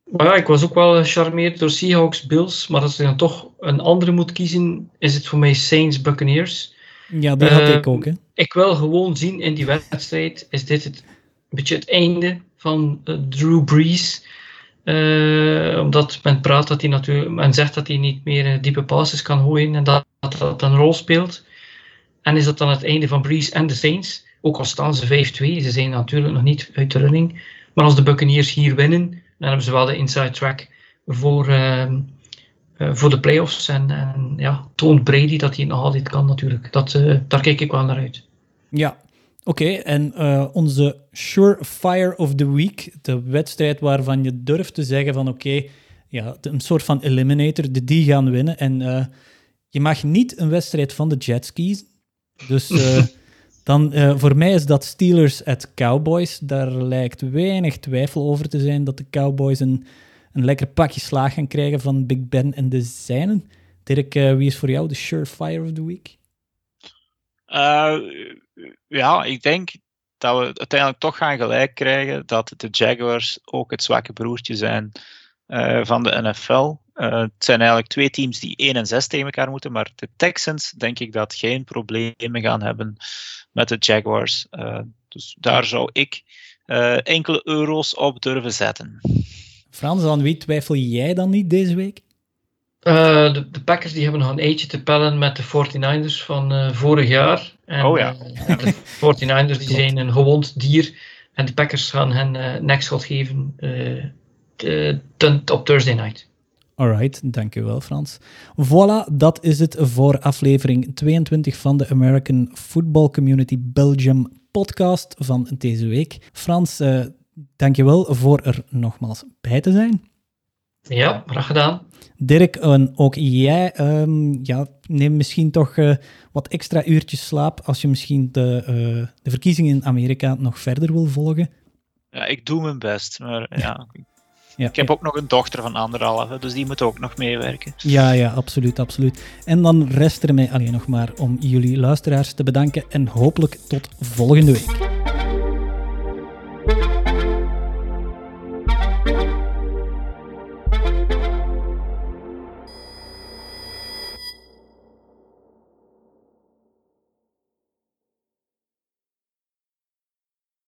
Maar ja, ik was ook wel gecharmeerd door Seahawks Bills, maar als ik dan toch een andere moet kiezen, is het voor mij Saints Buccaneers. Ja, dat had uh, ik ook. Hè. Ik wil gewoon zien in die wedstrijd, is dit het, een beetje het einde van uh, Drew Brees. Uh, omdat men praat dat hij natuurlijk, men zegt dat hij niet meer diepe passes kan gooien en dat, dat een rol speelt. En is dat dan het einde van Brees en de Saints? Ook al staan ze 5-2, ze zijn natuurlijk nog niet uit de running. Maar als de Buccaneers hier winnen, dan hebben ze wel de inside track voor, uh, voor de playoffs. En, en ja, toont Brady dat hij nog altijd kan natuurlijk. Dat, daar kijk ik wel naar uit. Ja, oké. Okay. En onze Surefire of the Week, de wedstrijd waarvan je durft te zeggen van oké, okay, ja, een soort van eliminator, de die gaan winnen. En je mag niet een wedstrijd van de Jets kiezen. Dus... Dan uh, voor mij is dat Steelers at Cowboys. Daar lijkt weinig twijfel over te zijn dat de Cowboys een, een lekker pakje slaag gaan krijgen van Big Ben en de zijnen. Dirk, uh, wie is voor jou de surefire of the week? Ja, ik denk dat we uiteindelijk toch gaan gelijk krijgen dat de Jaguars ook het zwakke broertje zijn van de NFL. het zijn eigenlijk twee teams die 1 en 6 tegen elkaar moeten, maar de Texans denk ik dat geen problemen gaan hebben met de Jaguars. Uh, dus daar zou ik enkele euro's op durven zetten. Frans, aan wie twijfel jij dan niet deze week? Uh, de, de, Packers die hebben nog een eentje te pellen met de 49ers van vorig jaar. En, oh ja. de 49ers die zijn een gewond dier. En de Packers gaan hen uh, nekschot geven de, de, op Thursday night. Alright, dankjewel Frans. Voilà, dat is het voor aflevering 22 van de American Football Community Belgium podcast van deze week. Frans, uh, dankjewel voor er nogmaals bij te zijn. Ja, graag gedaan. Dirk, en ook jij, um, ja, neem misschien toch uh, wat extra uurtjes slaap als je misschien de, uh, de verkiezingen in Amerika nog verder wil volgen. Ja, ik doe mijn best, maar ja, ja, ik heb ook nog een dochter van anderhalf, dus die moet ook nog meewerken. Ja, ja, absoluut, absoluut. En dan rest er mij alleen nog maar om jullie luisteraars te bedanken en hopelijk tot volgende week.